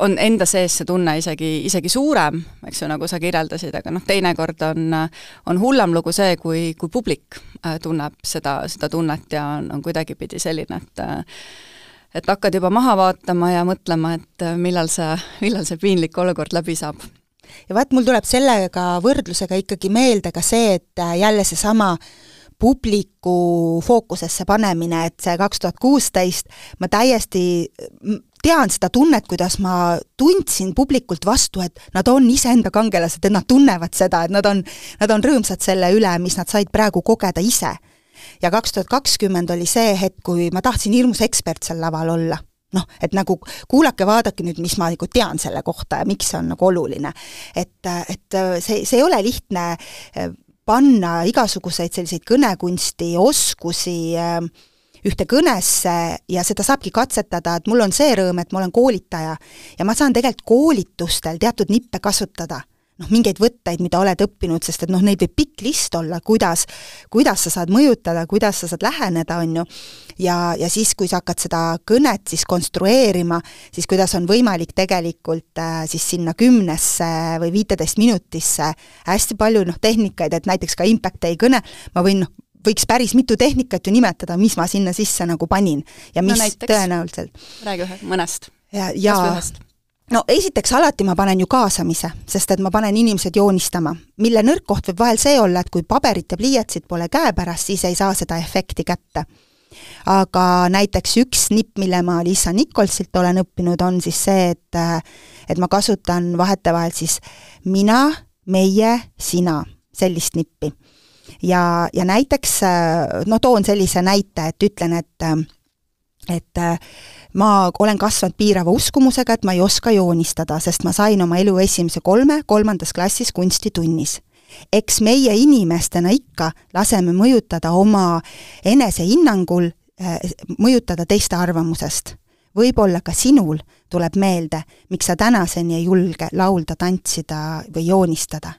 on enda sees see tunne isegi, isegi suurem, eks ju, nagu sa kirjeldasid, aga noh, teinekord on, on hullem lugu see, kui, kui publik tunneb seda, seda tunnet ja on, on kuidagipidi selline, et et hakkad juba maha vaatama ja mõtlema, et äh, millal see, millal see piinlik olukord läbi saab. ja vaat, mul tuleb sellega võrdlusega ikkagi meelde ka see, et äh, jälle seesama publiku fookusesse panemine, et see kaks tuhat kuusteist ma täiesti tean seda tunnet, kuidas ma tundsin publikult vastu, et nad on iseenda kangelased, et nad tunnevad seda, et nad on, nad on rõõmsad selle üle, mis nad said praegu kogeda ise ja kaks tuhat kakskümmend oli see hetk, kui ma tahtsin hirmus ekspert seal laval olla. Noh, et nagu kuulake, vaadake nüüd, mis ma nagu tean selle kohta ja miks see on nagu oluline. et, et see, see ei ole lihtne eh, panna igasuguseid selliseid kõnekunsti, oskusi äh, ühte kõnesse ja seda saabki katsetada, et mul on see rõõm, et ma olen koolitaja. Ja ma saan tegelikult koolitustel teatud nippe kasutada noh, mingeid võtteid, mida oled õppinud, sest et noh, neid võib pikk list olla, kuidas, kuidas sa saad mõjutada, kuidas sa saad läheneda, on ju, ja, ja siis, kui sa hakkad seda kõnet siis konstrueerima, siis kuidas on võimalik tegelikult äh, siis sinna kümnesse või viiteist minutisse hästi palju noh, tehnikaid, et näiteks ka Impact Day kõne, ma võin noh, võiks päris mitu tehnikat ju nimetada, mis ma sinna sisse nagu panin ja mis no näiteks, tõenäoliselt. räägi ühe, mõnest. ja, ja no esiteks alati ma panen ju kaasamise, sest et ma panen inimesed joonistama, mille nõrk koht võib vahel see olla, et kui paberit ja pliiatsit pole käepärast, siis ei saa seda efekti kätte. aga näiteks üks nipp, mille ma Liisa Nikolsilt olen õppinud, on siis see, et et ma kasutan vahetevahel siis mina, meie, sina, sellist nippi. ja, ja näiteks no toon sellise näite, et ütlen, et et ma olen kasvanud piirava uskumusega, et ma ei oska joonistada, sest ma sain oma elu esimese kolme kolmandas klassis kunstitunnis. eks meie inimestena ikka laseme mõjutada oma enesehinnangul, äh, mõjutada teiste arvamusest. võib-olla ka sinul tuleb meelde, miks sa tänaseni ei julge laulda, tantsida või joonistada.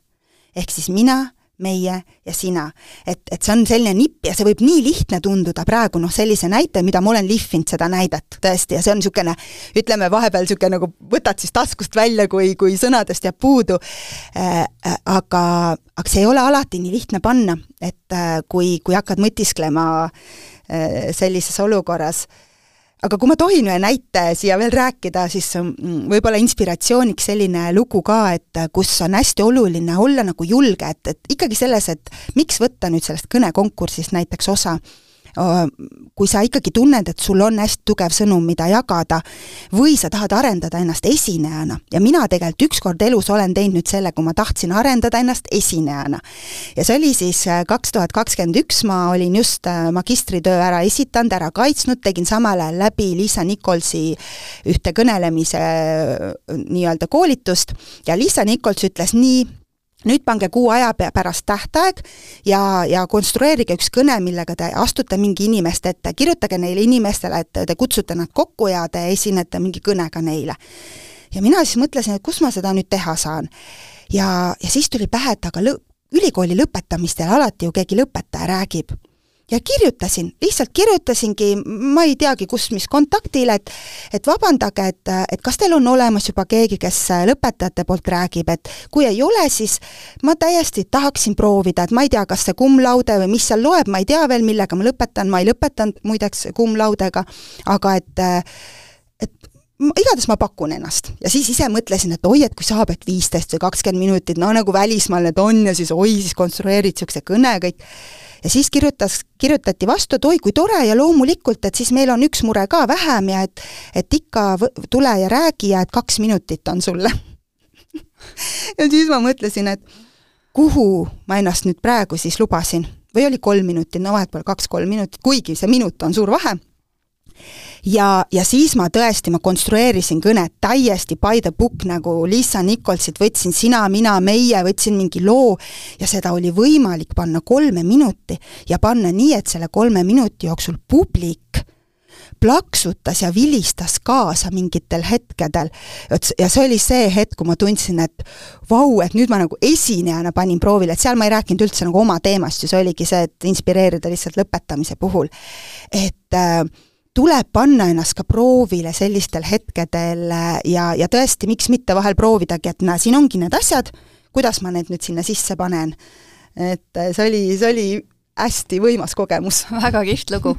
ehk siis mina meie ja sina. et, et see on selline nipp ja see võib nii lihtne tunduda praegu noh, sellise näite, mida ma olen lihvinud seda näidet tõesti ja see on niisugune, ütleme vahepeal niisugune nagu võtad siis taskust välja, kui, kui sõnadest jääb puudu äh,. aga, aga see ei ole alati nii lihtne panna, et äh, kui, kui hakkad mõtisklema äh, sellises olukorras äh, aga kui ma tohin ühe näite siia veel rääkida, siis mm, võib-olla inspiratsiooniks selline lugu ka, et kus on hästi oluline olla nagu julge, et, et ikkagi selles, et miks võtta nüüd sellest kõnekonkursist näiteks osa kui sa ikkagi tunned, et sul on hästi tugev sõnum, mida jagada, või sa tahad arendada ennast esinejana ja mina tegelikult ükskord elus olen teinud selle, kui ma tahtsin arendada ennast esinejana. ja see oli siis äh, kaks tuhat kakskümmend üks, ma olin just äh, magistritöö ära esitanud, ära kaitsnud, tegin samal ajal läbi Liisa Nikolsi ühte kõnelemise äh, nii-öelda koolitust ja Liisa Nikols ütles nii, nüüd pange kuu aja pärast tähtaeg ja, ja konstrueerige üks kõne, millega te astute mingi inimeste ette, kirjutage neile inimestele, et te kutsute nad kokku ja te esinete mingi kõnega neile. ja mina siis mõtlesin, et kus ma seda nüüd teha saan. ja, ja siis tuli pähe, et aga lõ-, ülikooli lõpetamistel alati ju keegi lõpetaja räägib ja kirjutasin, lihtsalt kirjutasingi, ma ei teagi, kus, mis kontaktile, et et vabandage, et, et kas teil on olemas juba keegi, kes lõpetajate poolt räägib, et kui ei ole, siis ma täiesti tahaksin proovida, et ma ei tea, kas see cum laude või mis seal loeb, ma ei tea veel, millega ma lõpetan, ma ei lõpetanud muideks cum laudega, aga et et igatahes ma pakun ennast. Ja siis ise mõtlesin, et oi, et kui saab, et viisteist või kakskümmend minutit, no nagu välismaal need on ja siis oi, siis konstrueerid niisuguse kõne kõik ja siis kirjutas, kirjutati vastu, et oi kui tore ja loomulikult, et siis meil on üks mure ka vähem ja et et ikka tule ja räägi ja et kaks minutit on sulle. [LAUGHS] Ja siis ma mõtlesin, et kuhu ma ennast nüüd praegu siis lubasin? Või oli kolm minutit, no vahet pole kaks-kolm minutit, kuigi see minut on suur vahe ja, ja siis ma tõesti, ma konstrueerisin kõnet täiesti by the book, nagu Lisa Nicholsit võtsin Sina, mina, meie, võtsin mingi loo ja seda oli võimalik panna kolme minuti ja panna nii, et selle kolme minuti jooksul publik plaksutas ja vilistas kaasa mingitel hetkedel. ja see oli see hetk, kui ma tundsin, et vau, et nüüd ma nagu esinejana panin proovile, et seal ma ei rääkinud üldse nagu oma teemast ju, see oligi see, et inspireerida lihtsalt lõpetamise puhul. et äh, tuleb panna ennast ka proovile sellistel hetkedel äh, ja, ja tõesti, miks mitte vahel proovidagi, et näe, siin ongi need asjad, kuidas ma need nüüd sinna sisse panen. et äh, see oli, see oli hästi võimas kogemus. [LAUGHS] väga kihvt lugu.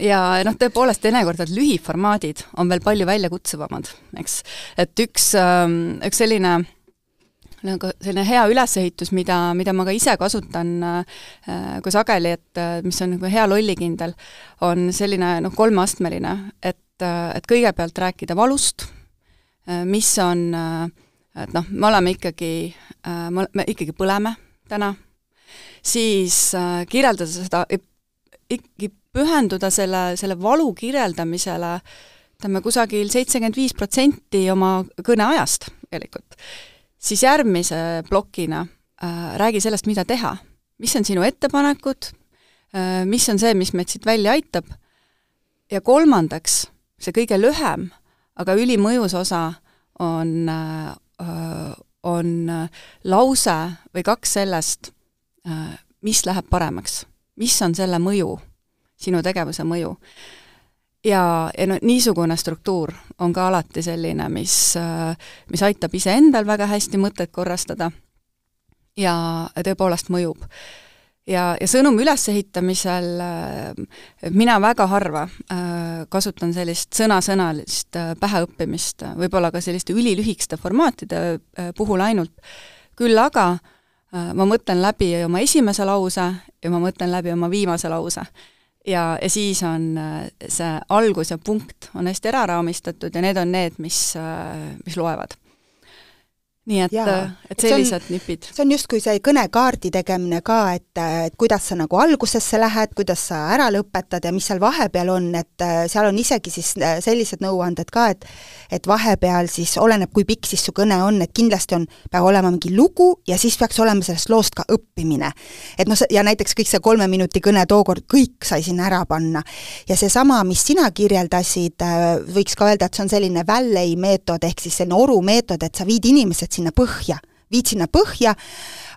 ja noh, tõepoolest teinekord need lühiformaadid on veel palju väljakutsuvamad, eks. et üks, ähm, üks selline nagu selline hea ülesehitus, mida, mida ma ka ise kasutan äh, kui sageli, et äh, mis on nagu hea lollikindel, on selline noh, kolmeastmeline, et, äh, et kõigepealt rääkida valust, äh, mis on et noh, me oleme ikkagi me ikkagi põleme täna, siis äh, kirjeldada seda, ikkagi pühenduda selle, selle valu kirjeldamisele ütleme kusagil seitsekümmend viis protsenti oma kõneajast tegelikult siis järgmise plokina äh, räägi sellest, mida teha. mis on sinu ettepanekud? Äh,, mis on see, mis meid siit välja aitab, ja kolmandaks, see kõige lühem, aga ülimõjus osa on äh,, on lause või kaks sellest äh,, mis läheb paremaks, mis on selle mõju, sinu tegevuse mõju ja, ja no niisugune struktuur on ka alati selline, mis, mis aitab iseendal väga hästi mõtet korrastada ja tõepoolest mõjub. ja, ja sõnumi ülesehitamisel mina väga harva äh, kasutan sellist sõnasõnalist äh, päheõppimist, võib-olla ka selliste ülilühikeste formaatide äh, puhul ainult, küll aga ma mõtlen läbi oma esimese lause ja ma mõtlen läbi oma viimase lause ja, ja siis on äh, see algus ja punkt on hästi ära raamistatud ja need on need, mis, äh, mis loevad. Nii et, et sellised on, nipid. see on justkui see kõnekaardi tegemine ka, et, et kuidas sa nagu algusesse lähed, kuidas sa ära lõpetad ja mis seal vahepeal on, et seal on isegi siis sellised nõuanded ka, et et vahepeal siis oleneb, kui pikk siis su kõne on, et kindlasti on, peab olema mingi lugu ja siis peaks olema sellest loost ka õppimine. et noh, ja näiteks kõik see kolme minuti kõne tookord, kõik sai sinna ära panna. ja seesama, mis sina kirjeldasid, võiks ka öelda, et see on selline Valley meetod, ehk siis selline oru meetod, et sa viid inimesed sinna põhja, viid sinna põhja,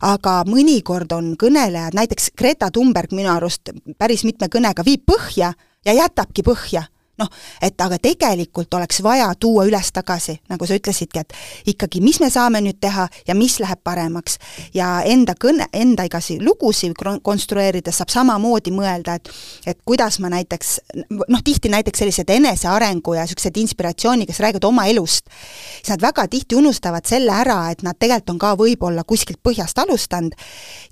aga mõnikord on kõnelejad, näiteks Greta Thunberg minu arust päris mitme kõnega viib põhja ja jätabki põhja noh, et aga tegelikult oleks vaja tuua üles-tagasi, nagu sa ütlesidki, et ikkagi, mis me saame nüüd teha ja mis läheb paremaks. ja enda kõne, enda igasuguseid lugusid konstrueerides saab samamoodi mõelda, et et kuidas ma näiteks noh, tihti näiteks sellised enesearengu ja niisugused inspiratsiooni, kes räägivad oma elust, siis nad väga tihti unustavad selle ära, et nad tegelikult on ka võib-olla kuskilt põhjast alustanud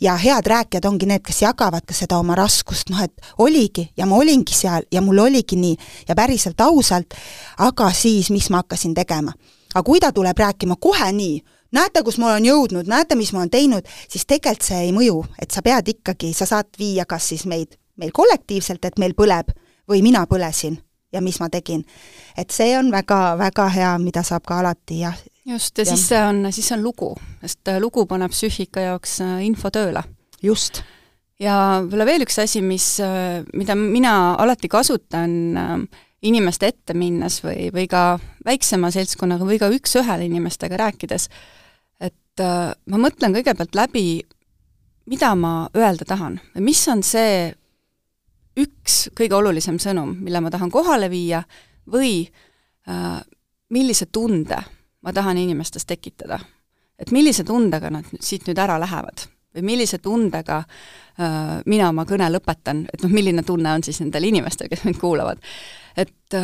ja head rääkijad ongi need, kes jagavad ka seda oma raskust, noh et oligi ja ma olingi seal ja mul oligi nii ja päriselt ausalt, aga siis, mis ma hakkasin tegema. aga kui ta tuleb rääkima kohe nii, näete, kus ma olen jõudnud, näete, mis ma olen teinud, siis tegelikult see ei mõju, et sa pead ikkagi, sa saad viia kas siis meid, meil kollektiivselt, et meil põleb, või mina põlesin ja mis ma tegin. et see on väga, väga hea, mida saab ka alati jah. just, ja, ja siis see on, siis see on lugu, sest äh, lugu paneb psüühika jaoks äh, info tööle. just ja võib-olla veel üks asi, mis, mida mina alati kasutan äh, inimeste ette minnes või, või ka väiksema seltskonnaga või ka üks-ühele inimestega rääkides, et äh, ma mõtlen kõigepealt läbi, mida ma öelda tahan või mis on see üks kõige olulisem sõnum, mille ma tahan kohale viia või äh, millise tunde ma tahan inimestes tekitada. et millise tundega nad siit nüüd ära lähevad või millise tundega äh, mina oma kõne lõpetan, et noh, milline tunne on siis nendel inimestel, kes mind kuulavad. Et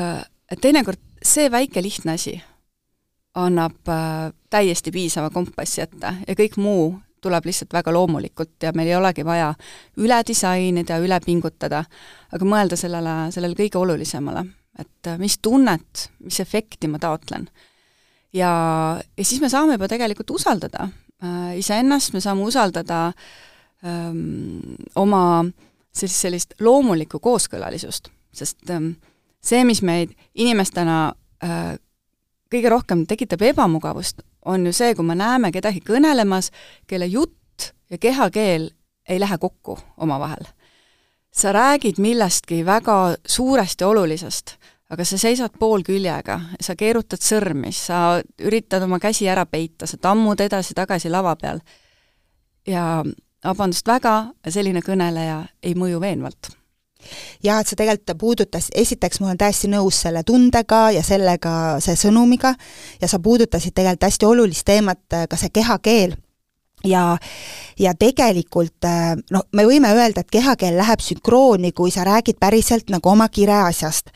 et teinekord see väike lihtne asi annab äh, täiesti piisava kompassi ette ja kõik muu tuleb lihtsalt väga loomulikult ja meil ei olegi vaja üle disainida, üle pingutada, aga mõelda sellele, sellele kõige olulisemale, et äh, mis tunnet, mis efekti ma taotlen. ja, ja siis me saame juba tegelikult usaldada Äh, iseennast, me saame usaldada öö, ähm, oma sellist, sellist loomulikku kooskõlalisust, sest öö, ähm, see, mis meid inimestena äh, kõige rohkem tekitab ebamugavust, on ju see, kui me näeme kedagi kõnelemas, kelle jutt ja kehakeel ei lähe kokku omavahel. sa räägid millestki väga suurest ja olulisest, aga sa seisad poolküljega, sa keerutad sõrmi, sa üritad oma käsi ära peita, sa tammud edasi-tagasi lava peal. ja vabandust väga, selline kõneleja ei mõju veenvalt jah, et sa tegelikult puudutas, esiteks ma olen täiesti nõus selle tundega ja sellega, see sõnumiga, ja sa puudutasid tegelikult hästi olulist teemat, ka see kehakeel ja, ja tegelikult äh, noh, me võime öelda, et kehakeel läheb sünkrooni, kui sa räägid päriselt nagu oma kireasjast.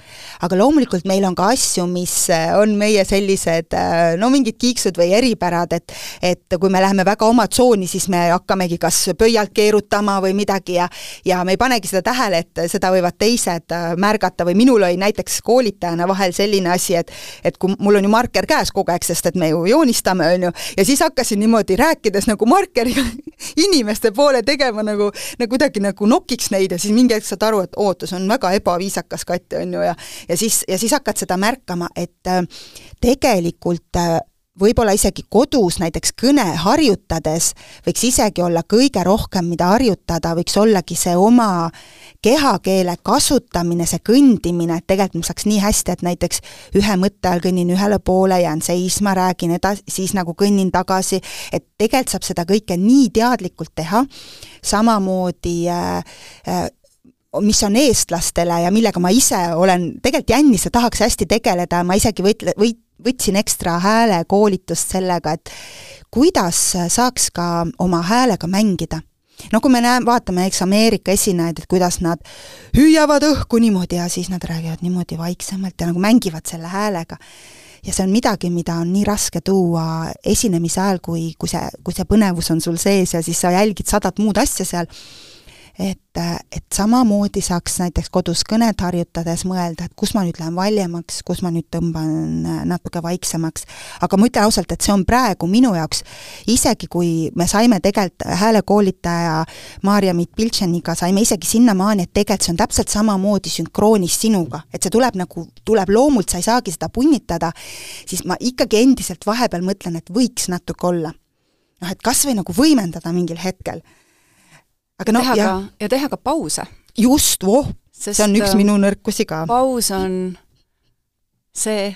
aga loomulikult meil on ka asju, mis äh, on meie sellised äh, no mingid kiiksud või eripärad, et et kui me läheme väga oma tsooni, siis me hakkamegi kas pöialt keerutama või midagi ja ja me ei panegi seda tähele, et seda võivad teised märgata või minul oli näiteks koolitajana vahel selline asi, et et kui mul on ju marker käes kogu aeg, sest et me ju joonistame, on ju, ja siis hakkasin niimoodi rääkides nagu markeriga [LAUGHS] inimeste poole tegema nagu, nagu kuidagi nagu nokiks neid ja siis mingi hetk saad aru, et oota, see on väga ebaviisakas katt, on ju, ja ja siis, ja siis hakkad seda märkama, et äh, tegelikult äh, võib-olla isegi kodus näiteks kõne harjutades võiks isegi olla kõige rohkem, mida harjutada, võiks ollagi see oma kehakeele kasutamine, see kõndimine, et tegelikult ma saaks nii hästi, et näiteks ühe mõtte all kõnnin ühele poole, jään seisma, räägin edasi, siis nagu kõnnin tagasi, et tegelikult saab seda kõike nii teadlikult teha, samamoodi äh, äh, mis on eestlastele ja millega ma ise olen tegelikult jännis ja tahaks hästi tegeleda, ma isegi võitle, võit-, võtsin ekstra häälekoolitust sellega, et kuidas saaks ka oma häälega mängida. No kui me näeme, vaatame, eks Ameerika esinejaid, et kuidas nad hüüavad õhku niimoodi ja siis nad räägivad niimoodi vaiksemalt ja nagu mängivad selle häälega. ja see on midagi, mida on nii raske tuua esinemise ajal, kui, kui see, kui see põnevus on sul sees ja siis sa jälgid sadat muud asja seal et, et samamoodi saaks näiteks kodus kõnet harjutades mõelda, et kus ma nüüd lähen valjemaks, kus ma nüüd tõmban natuke vaiksemaks, aga ma ütlen ausalt, et see on praegu minu jaoks, isegi kui me saime tegelikult häälekoolitaja Maarja-Miit Piltšeniga, saime isegi sinnamaani, et tegelikult see on täpselt samamoodi sünkroonis sinuga, et see tuleb nagu, tuleb loomult, sa ei saagi seda punnitada, siis ma ikkagi endiselt vahepeal mõtlen, et võiks natuke olla. noh, et kas või nagu võimendada mingil hetkel aga noh, jah. ja teha ka pause. just, voh, see on üks minu nõrkusi ka. paus on see,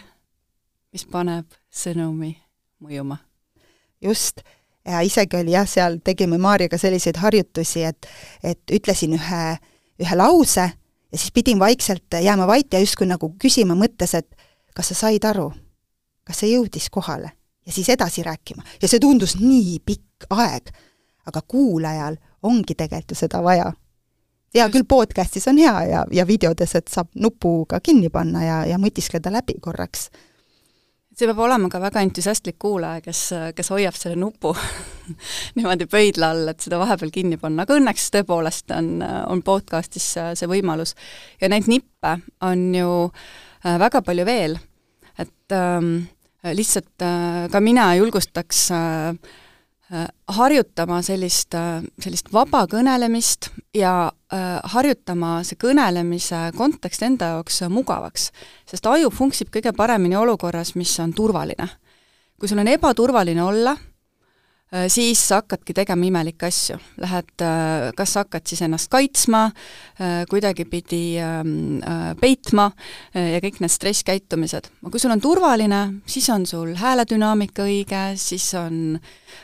mis paneb sõnumi mõjuma. just, ja isegi oli jah, seal tegime Maarjaga selliseid harjutusi, et et ütlesin ühe, ühe lause ja siis pidin vaikselt jääma vait ja justkui nagu küsima mõttes, et kas sa said aru, kas see jõudis kohale ja siis edasi rääkima. ja see tundus nii pikk aeg, aga kuulajal ongi tegelikult ju seda vaja. hea küll, podcastis on hea ja, ja videodes, et saab nupuga kinni panna ja, ja mõtiskleda läbi korraks. see peab olema ka väga entusiastlik kuulaja, kes, kes hoiab selle nupu [LAUGHS] niimoodi pöidla all, et seda vahepeal kinni panna, aga õnneks tõepoolest on, on podcastis see võimalus. ja neid nippe on ju äh, väga palju veel, et ähm, lihtsalt äh, ka mina julgustaks äh, Äh, harjutama sellist, äh, sellist vaba kõnelemist ja äh, harjutama see kõnelemise kontekst enda jaoks mugavaks. sest aju funksib kõige paremini olukorras, mis on turvaline. kui sul on ebaturvaline olla, Äh, siis sa hakkadki tegema imelikke asju. Lähed, äh, kas sa hakkad siis ennast kaitsma, äh, kuidagipidi ähm, peitma ja kõik need stresskäitumised. aga kui sul on turvaline, siis on sul hääledünaamika õige, siis on,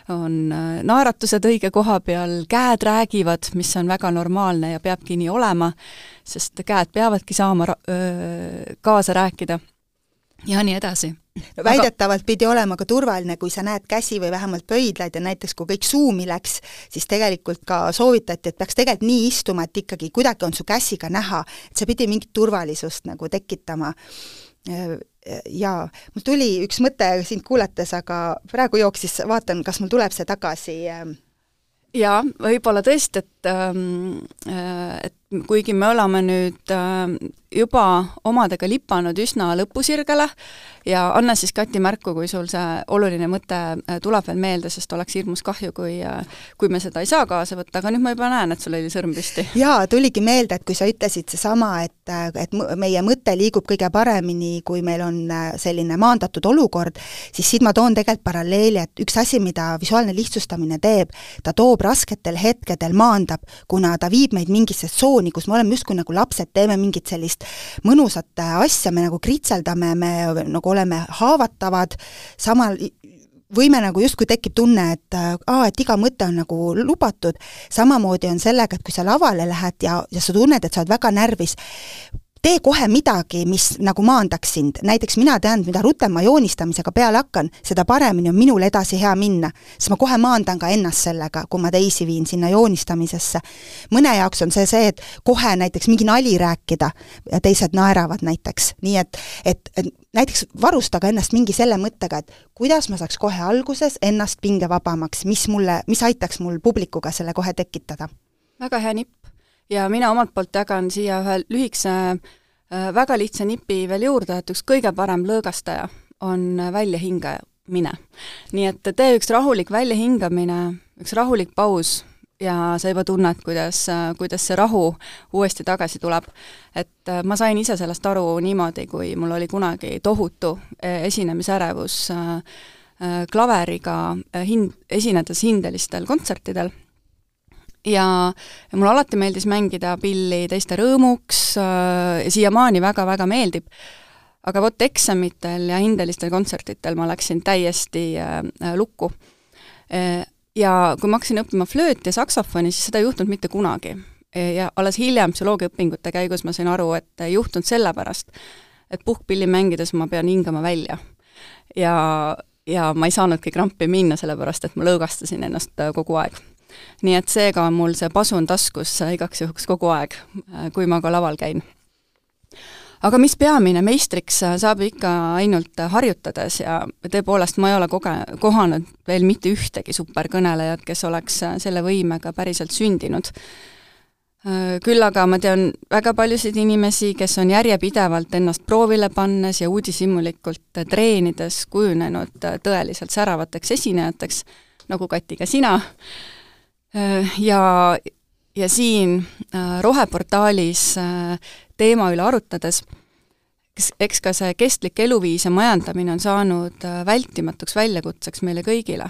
on naeratused õige koha peal, käed räägivad, mis on väga normaalne ja peabki nii olema, sest käed peavadki saama kaasa rääkida ja nii edasi no väidetavalt pidi olema ka turvaline, kui sa näed käsi või vähemalt pöidlaid ja näiteks kui kõik Zoomi läks, siis tegelikult ka soovitati, et peaks tegelikult nii istuma, et ikkagi kuidagi on su käsi ka näha, et see pidi mingit turvalisust nagu tekitama. Jaa, mul tuli üks mõte sind kuulates, aga praegu jooksis, vaatan, kas mul tuleb see tagasi jaa, võib-olla tõesti, et et kuigi me oleme nüüd äh, juba omadega lipanud üsna lõpusirgele ja anna siis Kati märku, kui sul see oluline mõte äh, tuleb veel meelde, sest oleks hirmus kahju, kui kui me seda ei saa kaasa võtta, aga nüüd ma juba näen, et sul oli sõrm püsti. jaa, tuligi meelde, et kui sa ütlesid seesama, et, et meie mõte liigub kõige paremini, kui meil on selline maandatud olukord, siis siit ma toon tegelikult paralleeli, et üks asi, mida visuaalne lihtsustamine teeb, ta toob rasketel hetkedel, maandab, kuna ta viib meid mingisse tsooni, kus me oleme justkui nagu lapsed, teeme mingit sellist mõnusat asja, me nagu kritseldame, me nagu oleme haavatavad, samal võime nagu justkui tekib tunne, et aa, et iga mõte on nagu lubatud, samamoodi on sellega, et kui sa lavale lähed ja, ja sa tunned, et sa oled väga närvis, tee kohe midagi, mis nagu maandaks sind, näiteks mina tean, mida rutem ma joonistamisega peale hakkan, seda paremini on minul edasi hea minna. sest ma kohe maandan ka ennast sellega, kui ma teisi viin sinna joonistamisesse. mõne jaoks on see see, et kohe näiteks mingi nali rääkida ja teised naeravad näiteks, nii et, et, et näiteks varustage ennast mingi selle mõttega, et kuidas ma saaks kohe alguses ennast pingevabamaks, mis mulle, mis aitaks mul publikuga selle kohe tekitada. väga hea nipp ja mina omalt poolt jagan siia ühe lühikese äh, väga lihtsa nipi veel juurde, et üks kõige parem lõõgastaja on väljahingamine. nii et tee üks rahulik väljahingamine, üks rahulik paus ja sa juba tunned, kuidas, kuidas see rahu uuesti tagasi tuleb. et äh, ma sain ise sellest aru niimoodi, kui mul oli kunagi tohutu äh, esinemisärevus klaveriga hind, esinedes hindelistel kontsertidel ja, ja mulle alati meeldis mängida pilli teiste rõõmuks äh, siiamaani väga-väga meeldib, aga vot eksamitel ja hindelistel kontsertitel ma läksin täiesti äh, lukku e,. Ja kui ma hakkasin õppima flööti ja saksofoni, siis seda ei juhtunud mitte kunagi. E, ja alles hiljem psühholoogiaõpingute käigus ma sain aru, et ei juhtunud sellepärast, et puhkpilli mängides ma pean hingama välja. ja, ja ma ei saanudki krampi minna, sellepärast et ma lõõgastasin ennast kogu aeg nii et seega on mul see pasun taskus igaks juhuks kogu aeg, kui ma ka laval käin. aga mis peamine, meistriks saab ikka ainult harjutades ja tõepoolest ma ei ole koge-, kohanud veel mitte ühtegi superkõnelejat, kes oleks selle võimega päriselt sündinud Küll aga ma tean väga paljusid inimesi, kes on järjepidevalt ennast proovile pannes ja uudishimulikult treenides kujunenud tõeliselt säravateks esinejateks, nagu Kati ka sina, ja, ja siin Roheportaalis teema üle arutades eks, eks ka see kestlik eluviis ja majandamine on saanud vältimatuks väljakutseks meile kõigile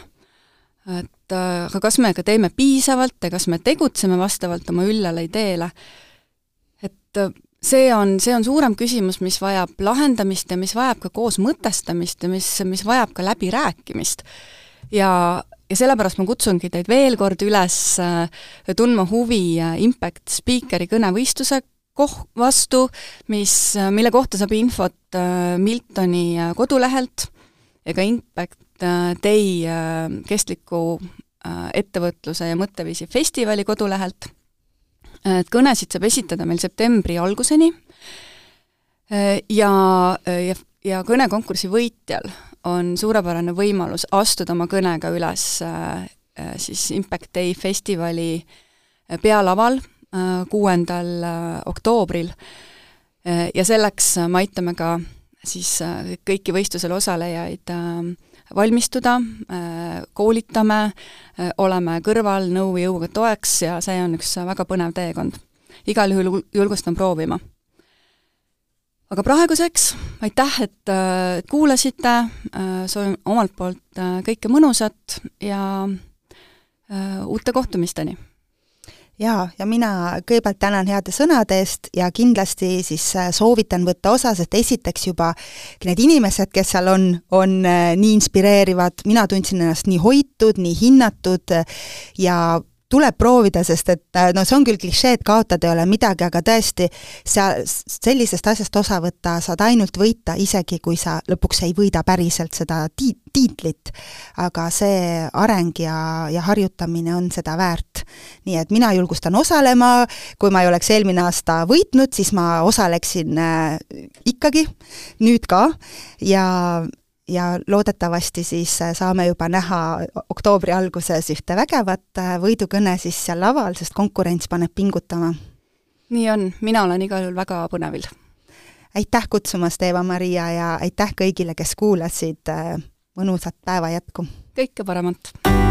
et äh, aga kas me ka teeme piisavalt ja kas me tegutseme vastavalt oma üllale ideele, et äh, see on, see on suurem küsimus, mis vajab lahendamist ja mis vajab ka koos mõtestamist ja mis, mis vajab ka läbirääkimist. ja, ja sellepärast ma kutsungi teid veel kord üles äh, tundma huvi Impact Speakeri kõnevõistluse koh-, vastu, mis, mille kohta saab infot Miltoni kodulehelt ja ka Impact Day äh, kestliku äh, ettevõtluse ja mõtteviisi festivali kodulehelt, et kõnesid saab esitada meil septembri alguseni. Äh, ja, ja, ja kõnekonkursi võitjal on suurepärane võimalus astuda oma kõnega üles siis Impact Day festivali pealaval kuuendal oktoobril ja selleks me aitame ka siis kõiki võistlusel osalejaid äh, valmistuda, äh, koolitame, äh, oleme kõrval nõu ja jõuga toeks ja see on üks väga põnev teekond. igal juhul julgustan proovima. Aga praeguseks aitäh, et, äh, kuulasite, soovin omalt poolt kõike mõnusat ja uute kohtumisteni. Jaa, ja mina kõigepealt tänan heade sõnade eest ja kindlasti siis äh, soovitan võtta osa, sest esiteks juba need inimesed, kes seal on, on äh, nii inspireerivad, mina tundsin ennast nii hoitud, nii hinnatud äh, ja tuleb proovida, sest et äh, no see on küll klišee, et kaotada ei ole midagi, aga tõesti, sa sellisest asjast osa võtta saad ainult võita, isegi kui sa lõpuks ei võida päriselt seda tiit-, tiitlit. aga see areng ja, ja harjutamine on seda väärt. nii et mina julgustan osalema, kui ma ei oleks eelmine aasta võitnud, siis ma osaleksin äh, ikkagi, nüüd ka, ja ja loodetavasti siis äh, saame juba näha oktoobri alguses ühte vägevat äh, võidukõne siis seal laval, sest konkurents paneb pingutama. nii on, mina olen igal juhul väga põnevil. aitäh kutsumast, Eva-Maria, ja aitäh kõigile, kes kuulasid, äh, mõnusat päeva jätku! kõike paremat!